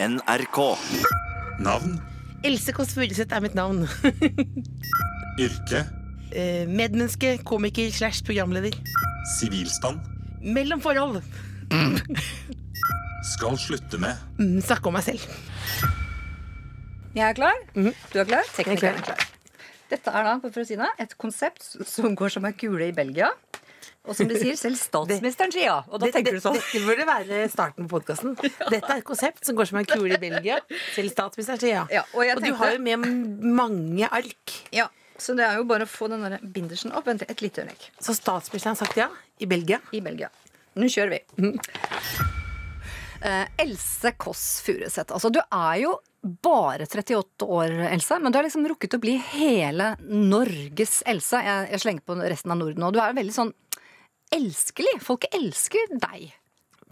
NRK. Navn, Else Kåss Furuseth er mitt navn. yrke, Eh, Medmenneske, komiker slash programleder. sivilstand. Mellom forhold. Skal slutte med Mm, Snakke om meg selv. Jeg er klar. Du er klar? Teknikeren er er klar. Dette er da for å si det, et konsept som går som en kule i Belgia. Og som du sier, selv statsministeren sier ja. Og da tenker du sånn. Dette burde være starten på podkasten. Dette er et konsept som går som en kule i Belgia. Selv statsministeren sier ja. Ja, og du tenkte- har jo med mange ark. Ja, Så det er jo bare å få den bindersen opp. Vent et lite øyeblikk. Så statsministeren har sagt ja i Belgia. I Belgia. Nå kjører vi. Uh, Else Kåss Furuseth. Altså, du er jo bare 38 år, Else, men du har liksom rukket å bli hele Norges Else. Jeg, jeg slenger på resten av Norden nå. Du er veldig sånn elskelig. Folk elsker deg.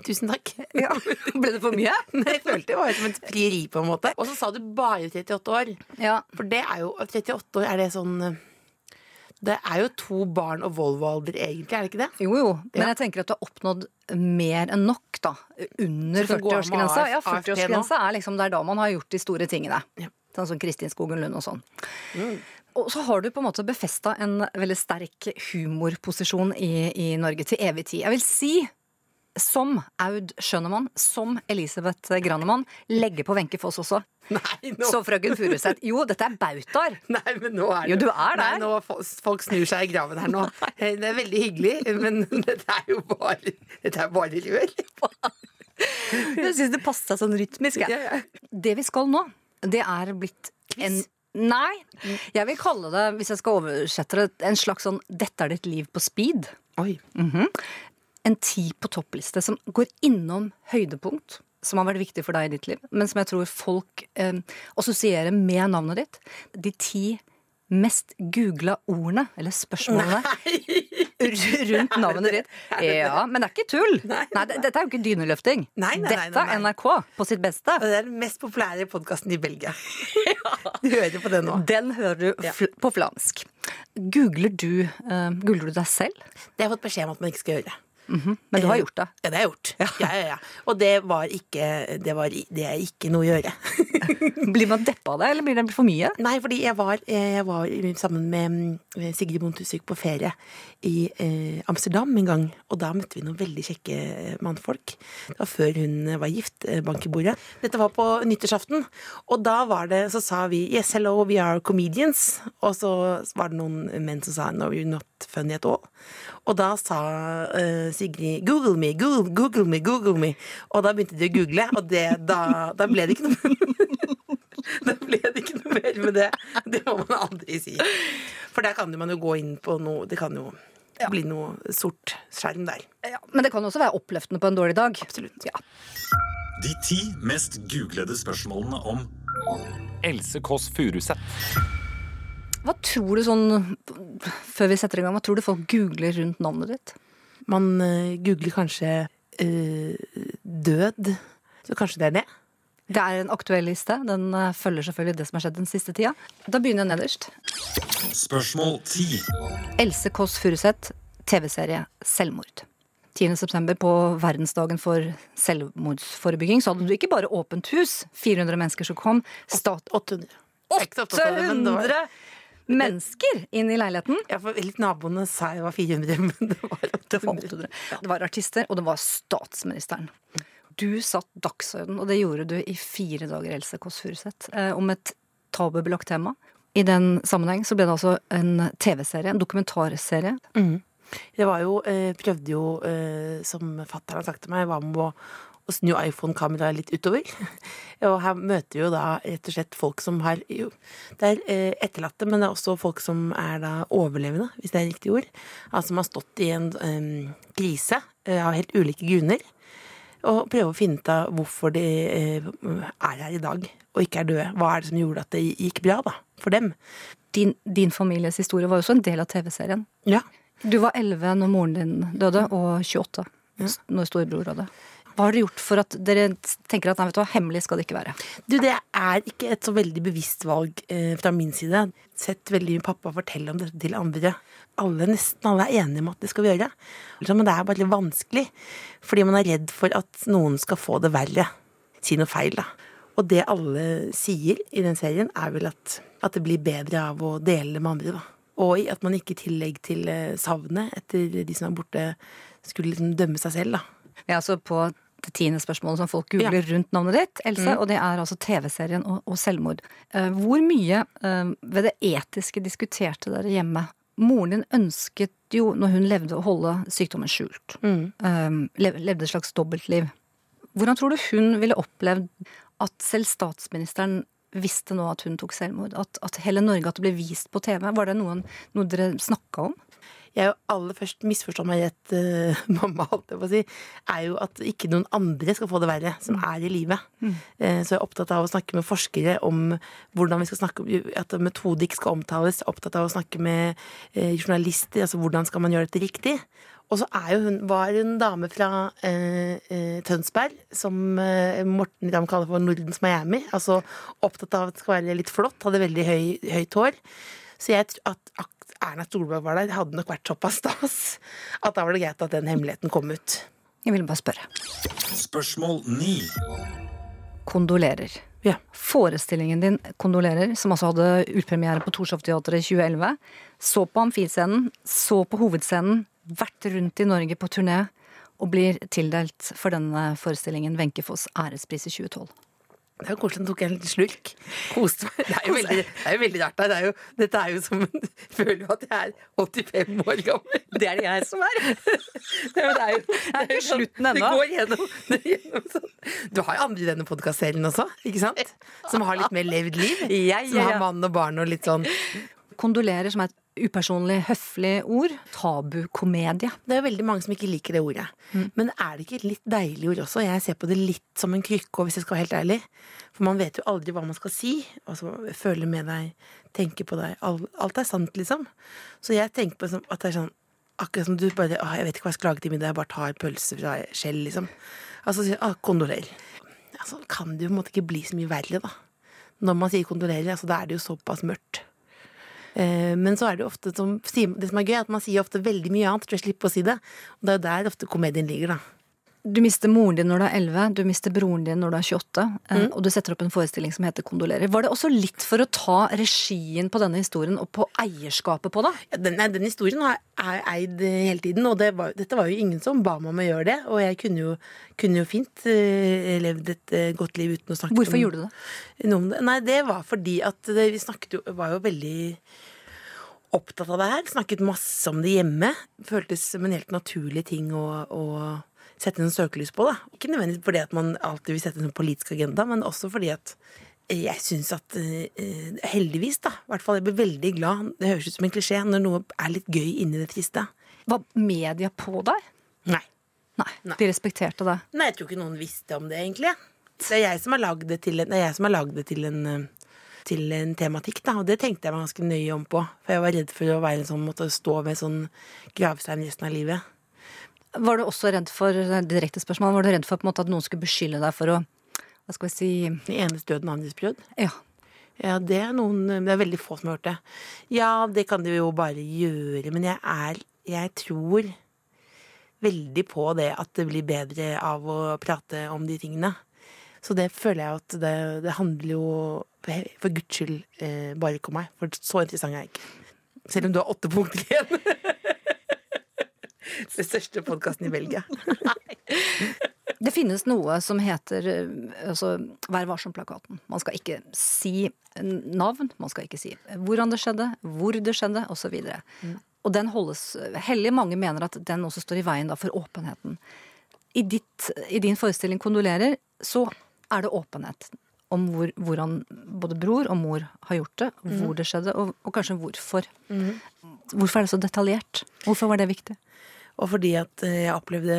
Tusen takk. Ja. Ble det for mye? Nei, Jeg følte det var som et frieri, på en måte. Og så sa du bare 38 år. Ja. For det er jo 38 år, er det sånn Det er jo to barn og Volvo-alder, egentlig, er det ikke det? Jo, jo. Men Ja. jeg tenker at du har oppnådd mer enn nok, da. Under Så du går av 40-årsgrensa. Ja, 40-årsgrensa er liksom det er da man har gjort de store tingene. Ja. Sånn som Kristin Skogen Lund og sånn. Og så har du på en måte befesta en veldig sterk humorposisjon i, i Norge til evig tid. Jeg vil si som Aud Schønemann, som Elisabeth Granemann, legger på Wenche Foss også. Nei, nå, Så frøken Furuseth. Jo, dette er bautaer. nei, men nå er det Jo, du er der. Nei, nå fo- Folk snur seg i graven her nå. Eh, Det er veldig hyggelig, men dette er jo bare Dette er bare rør. Jeg syns det passet seg sånn rytmisk. ja. Det vi skal nå, det er blitt en Nei. Jeg vil kalle det, hvis jeg skal oversette det, en slags sånn 'dette er ditt liv på speed'. Oi. En ti på toppliste som går innom høydepunkt. Som har vært viktig for deg i ditt liv, men som jeg tror folk eh, assosierer med navnet ditt. De ti mest googla ordene, eller spørsmålene, rundt navnet ditt. Ja, men det er ikke tull. Nei, Nei, nei Dette er jo ikke dyneløfting. Nei, nei, nei, nei, Dette er. NRK på sitt beste. Og det er den mest populære podkasten i Belgia. Du hører på den nå. Den hører du fl på flamsk. Googler du, uh, googler du deg selv? Det har jeg fått beskjed om at man ikke skal gjøre. Men du har gjort det. Ja, det har jeg gjort. Ja, ja, ja. Og det var ikke Det, var, det er ikke noe å gjøre. Blir man deppa av det, eller blir det for mye? Nei, fordi jeg var, eh, jeg var sammen med mm, Sigrid Bonde på ferie i eh, Amsterdam en gang. Og da møtte vi noen veldig kjekke eh, mannfolk. Det var før hun eh, var gift, eh, bank i bordet. Dette var på nyttårsaften. Og da var det, så sa vi yes, hello, we are comedians. Og så var det noen menn som sa no, you're not funny at all. Og da sa uh, Sigrid Google me, Google, Google me, Google me. Og da begynte de å google, og det, da, da ble det ikke noe Da ble det ikke noe mer med det. Det må man aldri si. For der kan man jo gå inn på noe Det kan jo bli noe sort skjerm der. Ja, men det kan også være oppløftende på en dårlig dag. Absolutt. Ja. de ti mest googlede spørsmålene om Else Kåss Furuseth. Hva tror du sånn, før vi setter i gang, hva tror du folk googler rundt navnet ditt? Man uh, googler kanskje uh, død. Så kanskje det er det. Det er en aktuell liste. Den uh, følger selvfølgelig det som har skjedd den siste tida. Da begynner jeg nederst. Spørsmål 10. Else Kåss Furuseth, TV-serie 'Selvmord'. 10. september på verdensdagen for selvmordsforebygging så hadde du ikke bare åpent hus, 400 mennesker som kom, stat 800. Jeg er ikke så opptatt av det, men det var- 800 mennesker inn i leiligheten! Ja, for litt naboene sa det var 400, men det var 800. 800. Det var artister, og det var statsministeren. Du satt dagsorden, og det gjorde du i fire dager, Else Kåss Furuseth, eh, om et tabubelagt tema. I den sammenheng så ble det altså en TV-serie, en dokumentarserie. Det var jo, eh, prøvde jo, eh, som fatteren har sagt til meg, var med å, å snu iPhone-kameraet litt utover. Og her møter vi jo da rett og slett folk som har jo, Det er eh, etterlatte, men det er også folk som er da overlevende, hvis det er riktig ord. Altså som har stått i en um, krise eh, av helt ulike grunner. Og prøve å finne ut av hvorfor de eh, er her i dag og ikke er døde. Hva er det som gjorde at det gikk bra, da, for dem? Din, din families historie var jo også en del av TV-serien. Ja. Du var 11 når moren din døde, og 28 når storebror døde. Hva har dere gjort for at dere tenker at nei, vet du hva, hemmelig skal det ikke være? Du, det er ikke et så veldig bevisst valg eh, fra min side. Sett veldig mye pappa fortelle om dette til andre. Alle, nesten alle er enige om at det skal vi gjøre. Men det er bare litt vanskelig, fordi man er redd for at noen skal få det verre. Si noe feil, da. Og det alle sier i den serien, er vel at, at det blir bedre av å dele det med andre, da. Og at man ikke i tillegg til eh, savnet etter de som er borte, skulle liksom dømme seg selv, da. Ja, så altså på det tiende spørsmålet som folk googler rundt navnet ditt, Else, og det er altså TV-serien og, og selvmord. Uh, hvor mye uh, ved det etiske diskuterte dere hjemme? Moren din ønsket jo, når hun levde, å holde sykdommen skjult. Mm. Uh, levde et slags dobbeltliv. Hvordan tror du hun ville opplevd at selv statsministeren visste nå at hun tok selvmord? At, at hele Norge, at det ble vist på TV? Var det noen, noe dere snakka om? Jeg er jo aller først misforstår meg rett, uh, mamma, holdt jeg på å si, er jo at ikke noen andre skal få det verre, som er i live. Uh, så jeg er opptatt av å snakke med forskere om hvordan vi skal snakke om at metodikk skal omtales. Opptatt av å snakke med uh, journalister, altså hvordan skal man gjøre dette riktig. Og så er jo hun, var en dame fra eh, Tønsberg, som eh, Morten Ramm kaller for Nordens Miami. Altså opptatt av at det skal være litt flott, hadde veldig høy, høyt hår. Så jeg tror at Erna Solberg var der, hadde nok vært såpass stas at da var det greit at den hemmeligheten kom ut. Jeg ville bare spørre. Spørsmål 9. Kondolerer. Ja. Forestillingen din Kondolerer, som altså hadde utpremiere på Torshov-teatret i 2011, så på Amfiscenen, så på Hovedscenen, vært rundt i Norge på turné, og blir tildelt for denne forestillingen Wenche Foss ærespris i 2012. Det er jo koselig. Nå tok jeg en liten slurk. Koste meg. Det er jo veldig, det er jo veldig rart. Det er jo, dette er jo som en Føler jo at jeg er 85 år gammel. Det er det jeg som er! Det er det er jo, det er jo sånn- slutten ennå. Det går gjennom, det gjennom sånn. Du har jo andre i denne podkastserien også, ikke sant? Som har litt mer levd liv. Som har mann og barn og litt sånn Kondolerer, som er et upersonlig, høflig ord. Tabukomedie. Det er jo veldig mange som ikke liker det ordet. Men er det ikke et litt deilig ord også? Jeg ser på det litt som en krykke, hvis jeg skal være helt ærlig. For man vet jo aldri hva man skal si. Altså, føle med deg, tenke på deg. Alt er sant, liksom. Så jeg tenker på at det er sånn Akkurat som du bare Å, jeg vet ikke hva jeg skal lage til middag, jeg bare tar pølse fra skjell, liksom. Altså, å, kondolerer. Altså, kan det jo på en måte ikke bli så mye verre, da. Når man sier kondolerer, altså, da er det jo såpass mørkt. Eh, Men så er det ofte som, det som er gøy, at man sier ofte veldig mye annet for å slippe å si det. Og det er jo der ofte komedien ligger, da. Du mister moren din når du er 11, du mister broren din når du er 28, mm. og du setter opp en forestilling som heter Kondolerer. Var det også litt for å ta regien på denne historien og på eierskapet på det? Ja, Den, den historien har jeg eid eh, hele tiden, og det var, dette var jo ingen som ba meg om å gjøre det. Og jeg kunne jo, kunne jo fint uh, levd et uh, godt liv uten å snakke Hvorfor om, gjorde du det? om det. Nei, det var fordi at det, vi snakket jo, var jo veldig opptatt av det her. Snakket masse om det hjemme. Føltes som en helt naturlig ting å, å sette en søkelys på. da. Ikke nødvendigvis fordi at man alltid vil sette en politisk agenda, men også fordi at jeg syns at eh, Heldigvis, da. I hvert fall jeg blir veldig glad. Det høres ut som en klisjé når noe er litt gøy inni det triste. Var media på deg? Nei. Nei, de respekterte det? Nei, jeg tror ikke noen visste om det, egentlig. Det er jeg som har lagd det til en, det er jeg som har lagd det til en, eh, til en tematikk, da. Og det tenkte jeg meg ganske nøye om på. For jeg var redd for å være en sånn, måtte stå med sånn gravstein resten av livet. Var du også redd for direkte spørsmål, var du redd for på en måte at noen skulle beskylde deg for å hva skal vi si Den enes død, den andres brød. Ja. Ja, det er noen Det er veldig få som har hørt det. Ja, det kan du jo bare gjøre, men jeg er Jeg tror veldig på det at det blir bedre av å prate om de tingene. Så det føler jeg at det, det handler jo for, guds skyld eh, bare ikke om meg. For så interessant er jeg ikke. Selv om du har åtte punkter igjen. Den største podkasten i Belgia. Det finnes noe som heter eh, altså, Vær varsom-plakaten. Man skal ikke si navn, man skal ikke si hvordan det skjedde, hvor det skjedde, osv. Mm. Og den holdes hellig. Mange mener at den også står i veien da, for åpenheten. I, ditt, I din forestilling 'Kondolerer' så er det åpenhet om hvor, hvordan både bror og mor har gjort det, hvor det skjedde, og, og kanskje hvorfor. Hvorfor er det så detaljert? Hvorfor var det viktig? Og fordi at eh, jeg opplevde,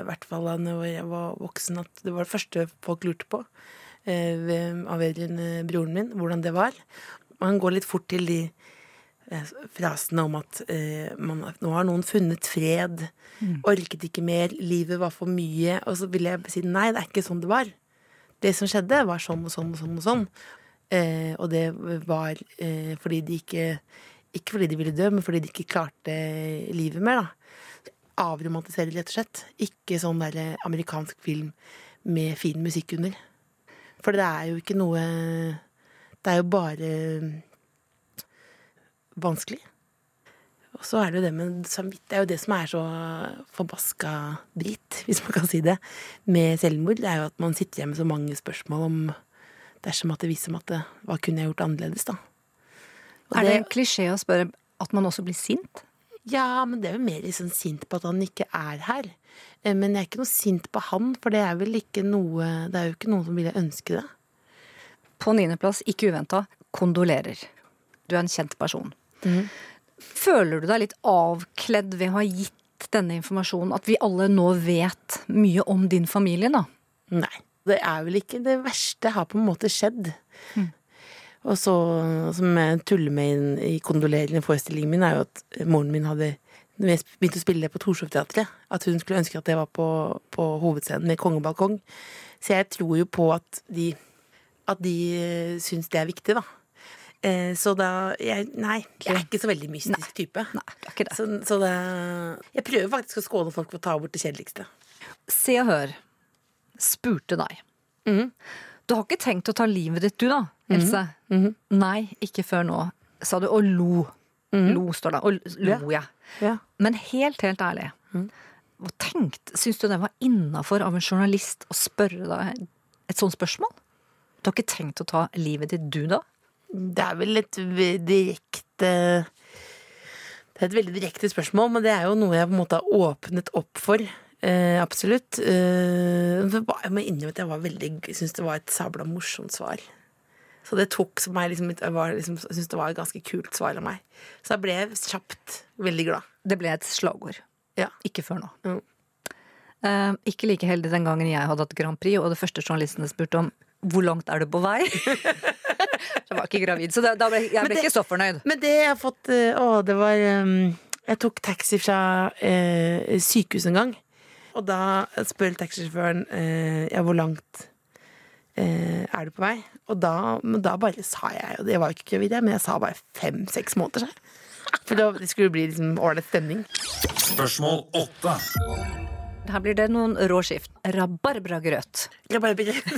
i hvert fall da jeg var voksen, at det var det første folk lurte på eh, av vedrørende broren min, hvordan det var. Man går litt fort til de eh, frasene om at eh, man, nå har noen funnet fred, orket ikke mer, livet var for mye. Og så vil jeg si nei, det er ikke sånn det var. Det som skjedde, var sånn og sånn og sånn og sånn. Eh, og det var eh, fordi de ikke Ikke fordi de ville dø, men fordi de ikke klarte livet mer, da avromantisere, rett og slett. Ikke sånn der amerikansk film med fin musikk under. For det er jo ikke noe Det er jo bare vanskelig. Og så er det jo det med samvitt. Det er jo det som er så forbaska dritt, hvis man kan si det, med selvmord. Det er jo at man sitter igjen med så mange spørsmål om dersom at det viser meg at det, hva kunne jeg gjort annerledes, da. Og Er det en klisjé å spørre at man også blir sint? Ja, men det er jo mer liksom sint på at han ikke er her. Eh, Men jeg er ikke noe sint på han, for det er vel ikke noe Det er jo ikke noen som ville ønske det. På niendeplass, ikke uventa, kondolerer. Du er en kjent person. Føler du deg litt avkledd ved å ha gitt denne informasjonen? At vi alle nå vet mye om din familie, da? Nei. Det er vel ikke det verste har på en måte skjedd. Og så, som jeg tuller med i kondolerende forestillingen min, er jo at moren min hadde når jeg begynte å spille på Torshov-teatret, at hun skulle ønske at jeg var på, på hovedscenen med kongebalkong. Så jeg tror jo på at de, at de eh, syns det er viktig, da. Eh, Så da jeg, Nei, jeg er ikke så veldig mystisk type. Nei, det er ikke det. Så, så det Jeg prøver faktisk å skåne folk for å ta bort det kjedeligste. Se og Hør spurte deg. Mm. Du har ikke tenkt å ta livet ditt, du da, Else? Mhm. Nei, ikke før nå, sa du, og lo. Lo, står det. Og lo ja. Ja. Men helt, helt ærlig, hva tenkt, syns du det var innafor av en journalist å spørre deg et sånt spørsmål? Du har ikke tenkt å ta livet ditt, du da? Det er vel et direkte Det er et veldig direkte spørsmål, men det er jo noe jeg på en måte har åpnet opp for. Eh, absolutt. Eh, jeg må innrømme at jeg var veldig syntes det var et sabla morsomt svar. Så det tok som meg liksom, Jeg var liksom, syntes det var et ganske kult svar av meg. Så jeg ble kjapt veldig glad. Det ble et slagord. Ja. Ikke før nå. Mm. Eh, ikke like heldig den gangen jeg hadde hatt Grand Prix, og det første journalistene spurte om hvor langt er du på vei? jeg var ikke gravid, så da, da ble, jeg ble det- ikke så fornøyd. Men det jeg har fått eh, Å, det var eh, Jeg tok taxi fra eh, sykehus en gang. Og da spør taxisjåføren eh, ja, hvor langt eh, er du på vei. Og da, men da bare sa jeg Og det var jo ikke gravid, jeg, men jeg sa bare fem-seks måneder. Så. For da, det skulle bli liksom ålreit stemning. Spørsmål åtte. Her blir det noen rå skift. Rabarbragrøt. Rabarbragrøt.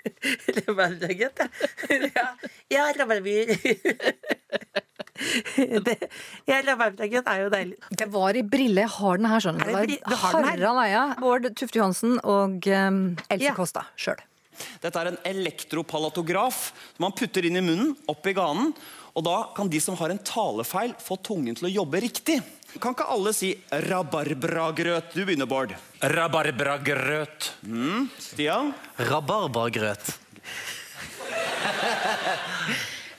Rabarbragrøt, ja. Ja, rabarbragrøt. Det- Ja, rabarbragrøt er jo deilig. Det var i brille. Jeg har den her, skjønner Er du. det var har den? Harald Eia, Bård Tufte Johansen og um, Else Ja. Kåss sjøl. Dette er en elektropalatograf som man putter inn i munnen, opp i ganen. Og da kan de som har en talefeil, få tungen til å jobbe riktig. Kan ikke alle si rabarbragrøt? Du begynner, Bård. Rabarbragrøt. Stian? Rabarbragrøt.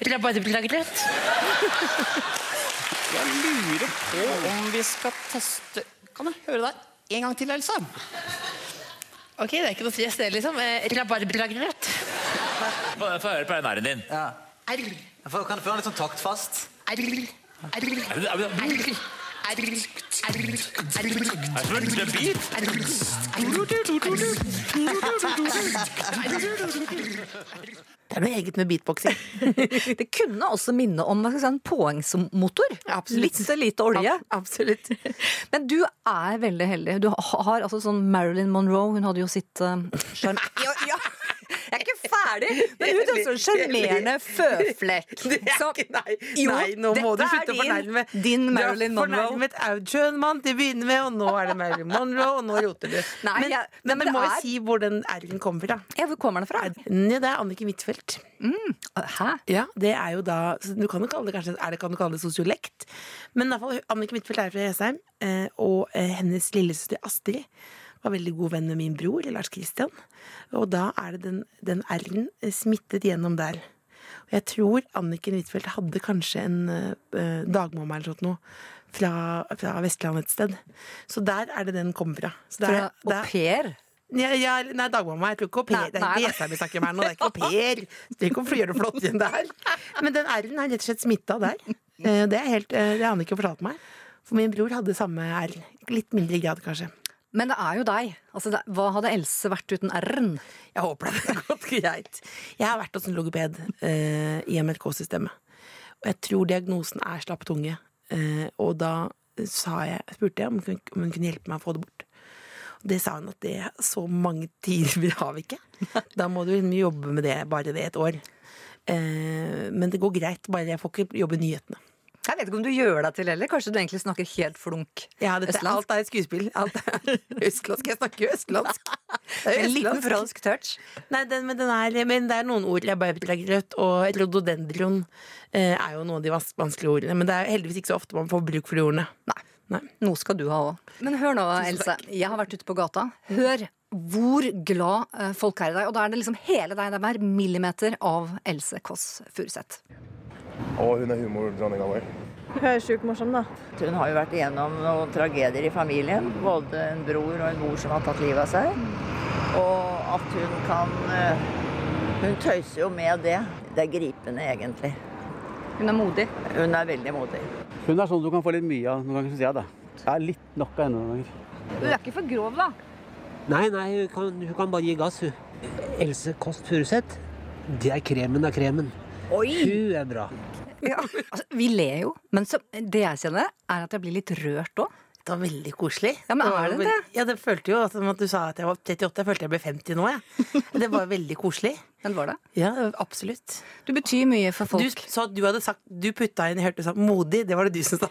Rabarbragrøt. Jeg lurer på om vi skal teste Kan jeg høre deg en gang til, Elsa? Ok, det er ikke noe stress det, liksom. Eh, Rabarbragrøt. Få høre på den r-en din. Ja. R, Kan du få den litt sånn taktfast? R, R, R. R, R, det er noe eget med beatboxing. Det kunne også minne om si, en påhengsmotor. Absolutt. Litt lite olje. Absolutt. Men du er veldig heldig. Du har altså sånn Marilyn Monroe, hun hadde jo sitt uh, sjarm... Ja, ja. Jeg er ikke ferdig! Men hun hadde sånn sjarmerende føflekk. Det er Så- ikke, nei, Jo, nei, nå må du er slutte å din- fornærme. Monroe. Du har fornærmet Aud Schønmann til å begynne med, og nå er det Marilyn Monroe, og nå roter du. Nei, men, jeg- men, men men må jo er- si hvor den R-en kommer fra. Ja, hvor kommer den fra? Ja, det er Annike Huitfeldt. Hæ? Ja, det er jo da Du kan jo kalle det kanskje er det, kan du kalle det sosiolekt. Men i hvert fall, Annike Huitfeldt er fra Jessheim, eh, og eh, hennes lillesøster Astrid var veldig god venn med min bror, Lars Christian. Og da er det den, den R-en eh, smittet gjennom der. Og jeg tror Anniken Huitfeldt hadde kanskje en eh, dagmamma eller sånt noe fra, fra Vestlandet et sted. Så der er det den kommer fra. Så der, Fra au pair? ja, ja, nei, dagmamma. Jeg tror ikke au pair. Det er ikke vi snakker om her nå. Det er ikke au pair. Det er ikke å gjøre det flott igjen der. Men den R-en er rett og slett smitta der. Eh, Det er helt, eh, det har Anniken fortalt meg. For min bror hadde samme R. Litt mindre grad, kanskje. Men det er jo deg. Altså, hva hadde Else vært uten R-en? Jeg håper det hadde gått greit. Jeg har vært hos en logoped eh, i MLK-systemet. Og jeg tror diagnosen er slapp tunge. Eh, og da jeg, spurte jeg om hun, om hun kunne hjelpe meg å få det bort. Og Det sa hun at det så mange timer har vi ikke. Da må du liksom jobbe med det bare det et år. Eh, men det går greit, bare jeg får ikke jobbe i nyhetene. Jeg vet ikke om du gjør deg til heller. Kanskje du egentlig snakker helt flunk Ja, dette, østlandsk? alt er et skuespill. Alt er østlandsk. Jeg snakker jo østlandsk. En liten fransk touch. Nei, den, men, den er, men det er noen ord. Rabarbragrøt og rhododendron eh, er jo noen av de vans- vanskelige ordene. Men det er heldigvis ikke så ofte man får bruk for de ordene. Nei. Nei. Noe skal du ha òg. Men hør nå, Else. Jeg har vært ute på gata. Hør hvor glad eh, folk er i deg. Og da er det liksom hele deg. Det er hver millimeter av Else Kåss Furuseth. Og hun er humordronninga vår. Hun er sjukt morsom, da. Hun har jo vært igjennom noen tragedier i familien. Både en bror og en mor som har tatt livet av seg. Og at hun kan eh, Hun tøyser jo med det. Det er gripende, egentlig. Hun er modig. Hun er veldig modig. Hun er sånn du kan få litt mye av noen ganger, syns jeg. da. Jeg er litt nok av henne noen ganger. Hun er ikke for grov, da. Nei, nei, hun kan, hun kan bare gi gass, hun. Else Kåss Furuseth, det er kremen av kremen. Oi! Hun er bra. Ja. Altså, vi ler jo, men så, det jeg kjenner, er at jeg blir litt rørt òg. Det var veldig koselig. Ja, men er det det? Ja, det følte jo at, som at du sa at jeg var 38. Jeg følte jeg ble 50 nå, jeg. Det var veldig koselig. Men var det? Ja, absolutt. Du betyr mye for Du folk. sa at du hadde sagt Du putta inn, i hørte du sa modig. Det var det du som sa.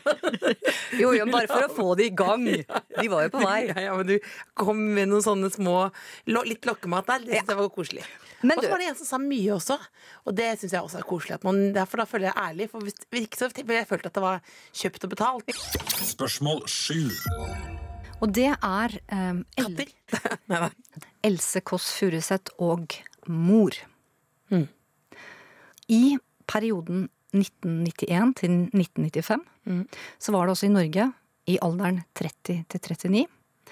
Jo, jo, bare for å få det i gang. De var jo på vei. Ja, ja, men du kom med noen sånne små Litt lokkemat der. Det syns jeg var koselig. Men og så var det en som sa mye også, og det syns jeg også er koselig. At man, derfor da føler jeg ærlig. For hvis, hvis ikke så ville jeg følt at det var kjøpt og betalt. Spørsmål 7. Og det er um, Katter. Nei, nei. Else Kåss Furuseth og mor. Mm. I perioden 1991 til 1995 Mm. så var det også i Norge, i alderen 30 til 39,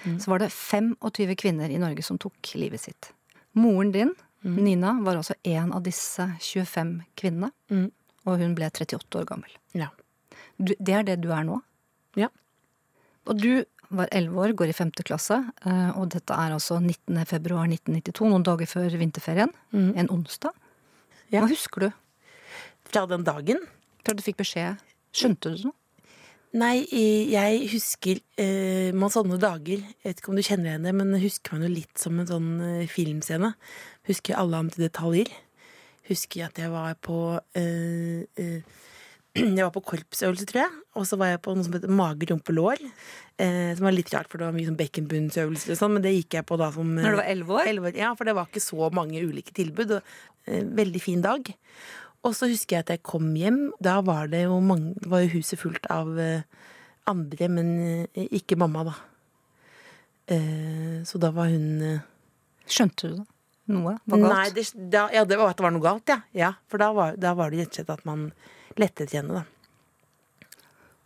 Mm. så var det 25 kvinner i Norge som tok livet sitt. Moren din, Mm. Nina, var altså en av disse 25 kvinnene. Mm. Og hun ble 38 år gammel. Ja. Du, det er det du er nå? Ja. Og du var 11 år, går i 5. klasse, eh, og dette er altså 19. februar 1992, noen dager før vinterferien. Mm. En onsdag. Ja. Hva husker du Fra den dagen? fra du fikk beskjed? Skjønte du noe? Nei, jeg husker eh, man sånne dager Jeg vet ikke om du kjenner det, men husker man jo litt som en sånn eh, filmscene. Husker alle antall detaljer. Husker at jeg var på øh, øh, Jeg var på korpsøvelse, tror jeg. Og så var jeg på noe som heter mage, rumpe, lår. Eh, som var litt rart, for det var mye sånn bekkenbunnsøvelser og sånn, men det gikk jeg på da som eh, Når du var 11 år? 11 år? Ja, for det var ikke så mange ulike tilbud. Og, eh, veldig fin dag. Og så husker jeg at jeg kom hjem. Da var det jo mange, var jo huset fullt av eh, andre, men ikke mamma, da. Eh, så da var hun Skjønte du det? Noe var galt? Nei, det, da, ja, det var at det var noe galt, ja. ja for da var, da var det rett og slett at man lette etter henne, da.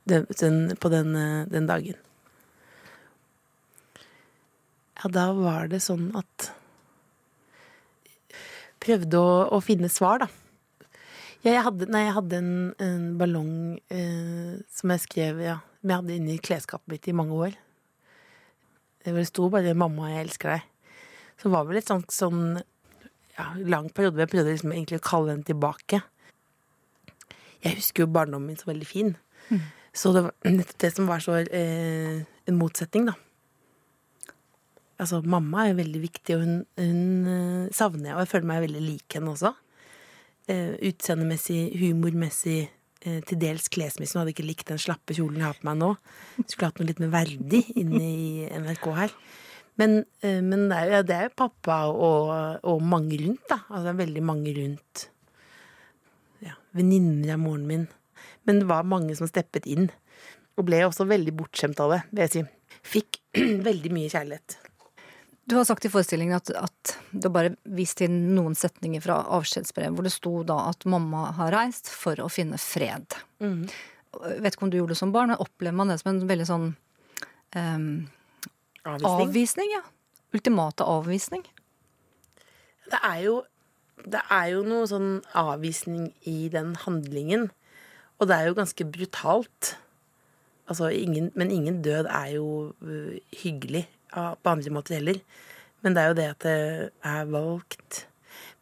Den, den, på den, eh, den dagen. Ja, da var det sånn at Prøvde å, å finne svar, da. Ja, jeg hadde, nei, jeg hadde en, en ballong eh, som jeg skrev ja, som jeg hadde inni klesskapet mitt i mange år. Det sto bare 'Mamma, jeg elsker deg'. Så var vel et sånt sånn ja, lang periode hvor jeg prøvde liksom egentlig å kalle den tilbake. Jeg husker jo barndommen min så veldig fin. Så det var nettopp det som var så eh, en motsetning, da. Altså, mamma er veldig viktig, og hun, hun eh, savner jeg, og jeg føler meg veldig lik henne også. Eh, utseendemessig, humormessig, eh, til dels klesmessig. Hun hadde ikke likt den slappe kjolen jeg har på meg nå. Skulle hatt noe litt mer verdig inne i NRK her. Men, eh, men det, er det er jo pappa og, og mange rundt, da. Altså det er veldig mange rundt. Ja, Venninner av moren min. Men det var mange som steppet inn. Og ble også veldig bortskjemt av det, vil jeg si. Fikk veldig mye kjærlighet. Du har sagt i forestillingen at, at du har bare vist til noen setninger fra avskjedsbrev, hvor det sto da at mamma har reist for å finne fred. Mm. Vet ikke om du gjorde det som barn, men opplever man det som en veldig sånn ehm, Avvisning. avvisning? Ja. Ultimate avvisning. Det er jo Det er jo noe sånn avvisning i den handlingen. Og det er jo ganske brutalt. Altså, ingen, men ingen død er jo øh, hyggelig på andre måter heller. Men det er jo det at det er valgt.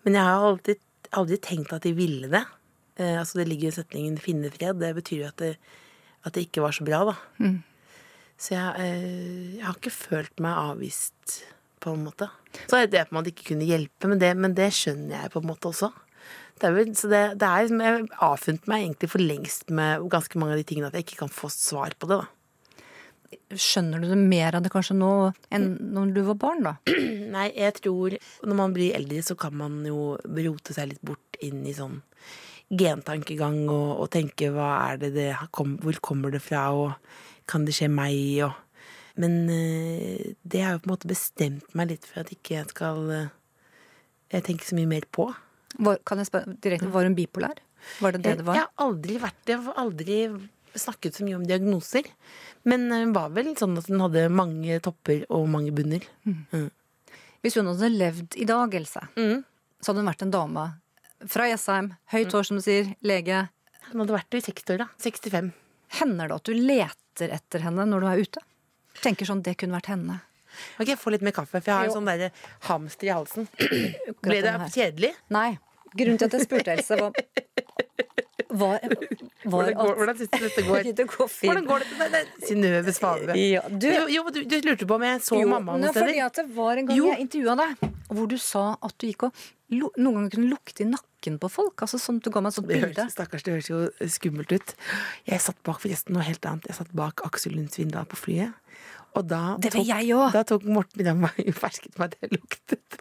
Men jeg har alltid, aldri tenkt at de ville det. Eh, altså Det ligger i setningen 'finne fred'. Det betyr jo at det, at det ikke var så bra, da. Så jeg, eh, jeg har ikke følt meg avvist, på en måte. Så er det på en måte ikke kunne hjelpe, men det, men det skjønner jeg på en måte også. Det er vel, så det, det er liksom, Jeg har avfunnet meg egentlig for lengst med ganske mange av de tingene at jeg ikke kan få svar på det. da. Skjønner du det mer av det kanskje nå enn når du var barn, da? Nei, jeg tror når man blir eldre, så kan man jo rote seg litt bort inn i sånn gentankegang og, og tenke hva er det det Hvor kommer det fra, og kan det skje meg, og Men eh, det har jo på en måte bestemt meg litt for at ikke jeg skal eh, Jeg tenker så mye mer på. Var, kan jeg spørre direkte, var hun bipolar? Var det det det var? Jeg har aldri vært det. Jeg har aldri snakket så mye om diagnoser. Men eh, hun var vel sånn at hun hadde mange topper og mange bunner. Mm. Hvis hun hadde levd i dag, Else, så hadde hun vært en dame fra Jessheim, høyt hår som du sier, lege. Hun hadde vært i 60-åra. 65. Hender det at du leter etter henne når du er ute? Tenker sånn, det kunne vært henne. Ok, få litt mer kaffe, for jeg har Jo. en sånn der hamster i halsen. Ble det kjedelig? Nei. Grunnen til at jeg spurte Else, var, var, var Hvordan, går, hvordan syns du dette går? Det går fint. Hvordan går det? til deg? Synnøve Svave. Ja, du- jo, du, du lurte på om jeg så Jo, mamma noen fordi at det var en gang Jo. jeg intervjua deg, hvor du sa at du gikk og noen ganger kunne lukte i nakken på folk. Altså sånn at du ga meg et sånt bilde. stakkars, det høres jo skummelt ut. Jeg satt bak forresten noe helt annet. Jeg satt bak Aksel Lund Svindal på flyet. Og da Det tok, jeg også. da tok Morten Ramm meg fersket meg jeg luktet.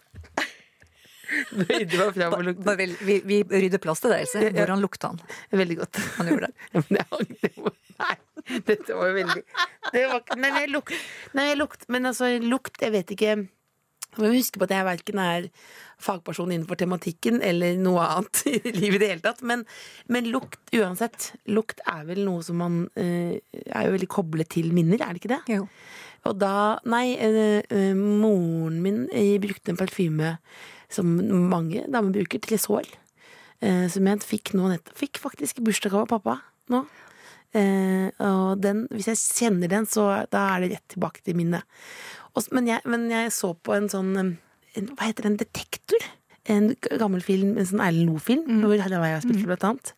Og. Bare vel, vi, vi rydder plass til deg, Else. Hvordan lukta han? Veldig godt. Han gjorde det. Ja, men jeg Nei, dette var jo veldig det var, Nei, lukt, nei, lukt Men altså, lukt Jeg vet ikke Du må huske på at jeg verken er fagperson innenfor tematikken eller noe annet i livet i det hele tatt. Men, men lukt, uansett. Lukt er vel noe som man eh, er jo veldig koblet til minner, er det ikke det? Jo. Og da Nei, eh, eh, moren min eh, brukte en parfyme som mange damer bruker, Tresol Eh, som jeg fikk nå nettopp. Fikk faktisk i bursdagsgave av pappa nå. Eh, og den, hvis jeg kjenner den, så da er det rett tilbake til minnet. Og men, jeg, men jeg så på en sånn en, Hva heter den? Detektor? En gammel film, en sånn Erlend Loe-film, hvor Harald Eia spilte blant annet.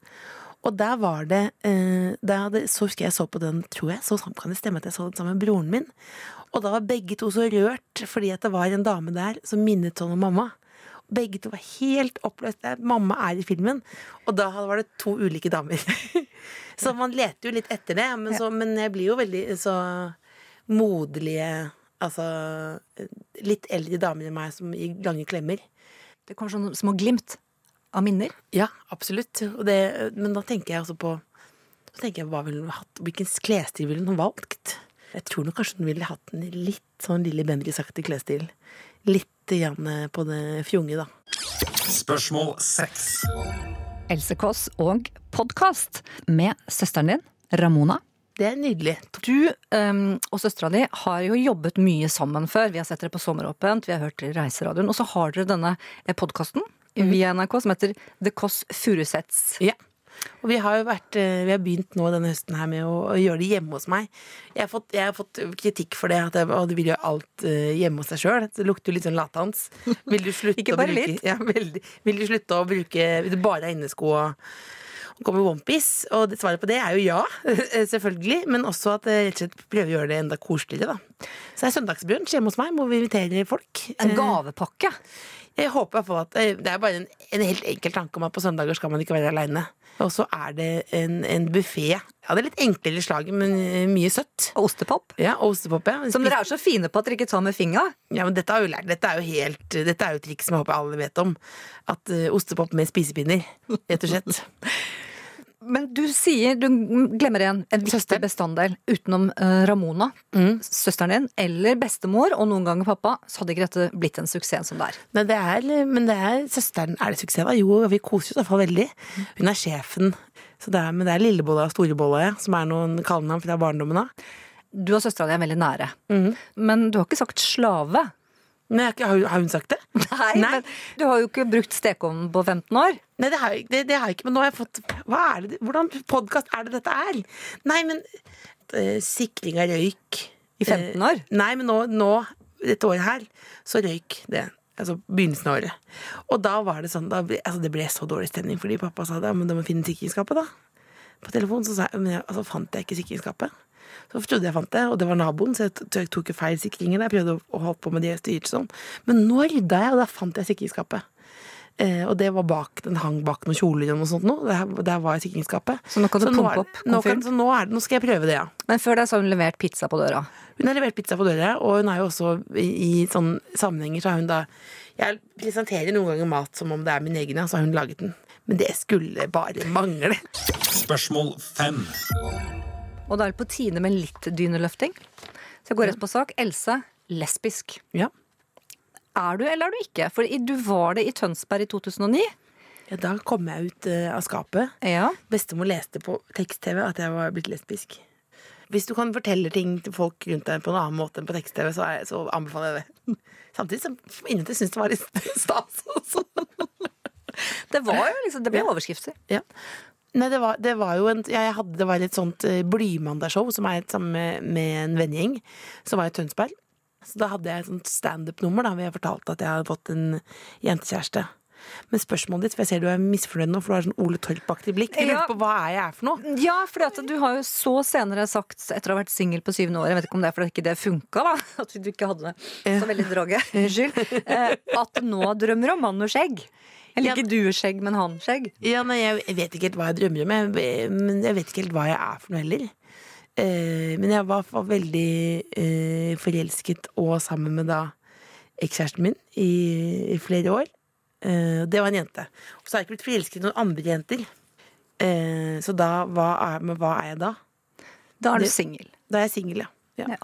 Og der var det eh, der hadde, Så husker jeg så på den, tror jeg. Så kan det stemme at jeg så den sammen med broren min. Og da var begge to så rørt fordi at det var en dame der som minnet sånn om mamma. Begge to var helt oppløst. Mamma er i filmen. Og da var det to ulike damer. så man leter jo litt etter det. Men, så, men jeg blir jo veldig så moderlige Altså litt eldre damer enn meg som gir lange klemmer. Det kommer sånne små glimt av minner. Ja, absolutt. Og det, men da tenker jeg også på så tenker jeg, hva ville hun hatt, Hvilken klesstil ville hun valgt? Jeg tror nok kanskje hun ville hatt en litt sånn Lilly Bendriss-aktig klesstil. Litt grann på det fjonge, da. Spørsmål seks. Else Kåss og podkast med søsteren din, Ramona. Det er nydelig. Du um, og søstera di har jo jobbet mye sammen før. Vi har sett dere på Sommeråpent, vi har hørt dere i Reiseradioen. Og så har dere denne podkasten via NRK som heter The Kåss Furuseths. Ja. Og vi har jo vært, eh, vi har begynt nå denne høsten her med å, å gjøre det hjemme hos meg. Jeg har fått, jeg har fått kritikk for det, at jeg, å, du vil gjøre alt eh, hjemme hos deg sjøl. Det lukter jo litt sånn latans. Vil du slutte Ikke å bare bruke litt. Ja, vil, Vil du slutte å bruke Vil du bare ha innesko og, gå onepiece? Og svaret på det er jo ja, selvfølgelig. Men også at jeg rett og slett prøver å gjøre det enda koseligere, da. Så det er søndagsbrunsj hjemme hos meg, hvor vi inviterer folk. En Eh, gavepakke. jeg håper på at eh, Det er bare en, en helt enkel tanke om at på søndager skal man ikke være aleine. Og så er det en, en buffé. Ja, det er litt enklere i slaget, men eh, mye søtt. Og ostepop. Ja, og ostepop, ja. Som dere er så fine på at dere ikke tar med fingra. Ja, men dette har jo lært. Dette er jo helt Dette er jo triks som jeg håper alle vet om. At uh, ostepop med spisepinner, rett og slett. Men du sier, du glemmer igjen, en viktig Søster. bestanddel utenom eh, Ramona, søsteren din, eller bestemor, og noen ganger pappa, så hadde ikke dette blitt en suksess som det er. Nei, det er, men det er søsteren. Er det suksess, da? Jo, vi koser oss i hvert fall veldig. Hun er sjefen. Så det er, men det er Lillebolla og Storebolla, ja, som er noen kallenavn fra barndommen av. Du og søstera di er veldig nære. Men du har ikke sagt slave. Jeg har har hun- sagt det? Nei, Nei. men du har jo ikke brukt stekeovnen på 15 år. Nei, det har, det, det har jeg ikke, men nå har jeg fått Hva er det, Hvordan podkast er det dette er? Nei, men uh, Sikring av røyk I 15 år? Uh, nei, men nå, nå, dette året her, så røyk det. Altså begynnelsen av året. Og da var det sånn da altså, Det ble så dårlig stemning fordi pappa sa det. Men da må finne sikringsskapet, da. På telefonen så sa jeg, men jeg, altså, fant jeg ikke sikringsskapet. Så trodde jeg fant det, og det var naboen, så jeg, tok jo feil sikringer. Jeg prøvde å, holde på med de styrt styrte sånn. Men nå rydda jeg, og da fant jeg sikringsskapet. Eh, og det var bak, den hang bak noen kjoler og noe sånt nå. Der, der var sikringsskapet. Så nå kan du så pumpe opp nå, kan, så nå, er det, nå skal jeg prøve det, ja. Men før det så har hun levert pizza på døra. Hun har levert pizza på døra, og hun er jo også i, i sånne sammenhenger så har hun da Jeg presenterer noen ganger mat som om det er min egen, ja, så har hun laget den. Men det skulle bare mangle. Spørsmål fem. Og da er det på tide med litt dyneløfting. Så jeg går rett på sak. Else, lesbisk. Ja. Er du eller er du ikke? For du var det i Tønsberg i 2009. Ja, da kom jeg ut eh, av skapet. Ja. Bestemor leste på tekst-TV at jeg var blitt lesbisk. Hvis du kan fortelle ting til folk rundt deg på en annen måte enn på tekst-TV, så, så anbefaler jeg det. Samtidig som inntil syns det var litt stas også. Det var jo liksom, det ble overskrifter. Ja. Nei, det var, det var jo en, jeg hadde, det var et sånt eh, Blymandagsshow som er sammen med, med en vennegjeng, som var i Tønsberg. Så da hadde jeg et sånt standup-nummer da, hvor jeg fortalte at jeg hadde fått en jentekjæreste. Men spørsmålet ditt, for jeg ser du er misfornøyd nå, for du har sånn Ole Torp-aktig blikk. Jeg lurer på hva er jeg er for noe? Ja, for du har jo så senere sagt, etter å ha vært singel på syvende år, jeg vet ikke om det er fordi ikke det funka, da, at du ikke hadde det så veldig droge, unnskyld, eh, at du nå drømmer om mann og skjegg. Eller ikke du skjegg, men han skjegg. Ja, men jeg jeg vet ikke helt hva jeg drømmer om, jeg, men jeg vet ikke helt hva jeg er for noe heller. Uh, men jeg var, var veldig uh, forelsket og sammen med da ekskjæresten min i, i flere år. Uh, det var en jente. Og så har jeg ikke blitt forelsket i noen andre jenter. Så da, hva er, men hva er jeg da? Da er du singel. Da er jeg singel, ja. Ja. Ja.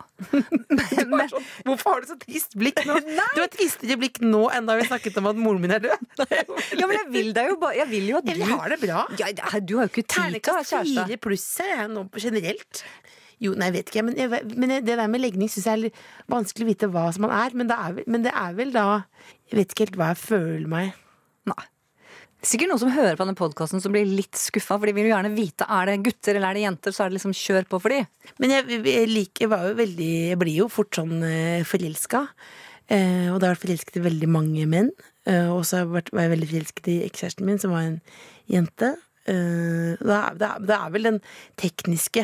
Men, sånn, hvorfor har du så trist blikk nå? Du har tristere blikk nå enn da vi snakket om at moren min er død. Ja, men jeg vil deg jo bare Jeg vil jo at Jeg du har det bra. ja, Du har jo ikke tid til å ha kjæreste. fire pluss er jeg nå generelt. Jo, nei, jeg vet ikke, men, jeg, men det der med legning syns jeg er litt vanskelig å vite hva som man er. Men det er, men det er vel da Jeg vet ikke helt hva jeg føler meg. Nei. Sikkert noen som hører på denne podkasten som blir litt skuffa, for de vil jo gjerne vite er det gutter eller er det jenter, så er det liksom kjør på for de. Men jeg, jeg, liker, jeg var jo veldig Jeg blir jo fort sånn uh, forelska. Eh, og da har jeg vært forelsket i veldig mange menn. Eh, og så jeg var jeg veldig forelsket i ekskjæresten min, som var en jente. Eh, det, er, det, er, det er vel den tekniske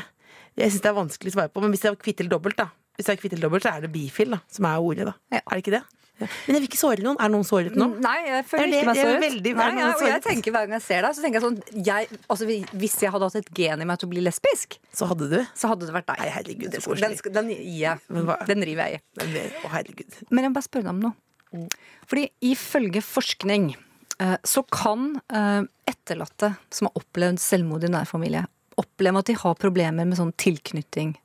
Jeg syns det er vanskelig å svare på, men hvis det er kvitt eller dobbelt, da. Hvis det er kvitt eller dobbelt, så er det bifil, da, som er ordet, da. Ja. Er det ikke det? Ja. Men jeg vil ikke såre noen. Er noen såret nå? Nei, jeg føler Er det- ikke meg er såret. veldig- Nei, ja, og jeg tenker hver gang jeg ser deg, så tenker jeg sånn jeg, altså, Hvis jeg hadde hatt et gen i meg til å bli lesbisk, Så hadde du? så hadde det vært deg. Nei, herregud, så den, koselig. skal- den. Men hva- Den river jeg i. Men, Å, herregud. Men jeg må bare spørre deg om noe. Fordi ifølge forskning eh, så kan eh, etterlatte som har opplevd selvmord i nær familie, oppleve at de har problemer med sånn tilknytning.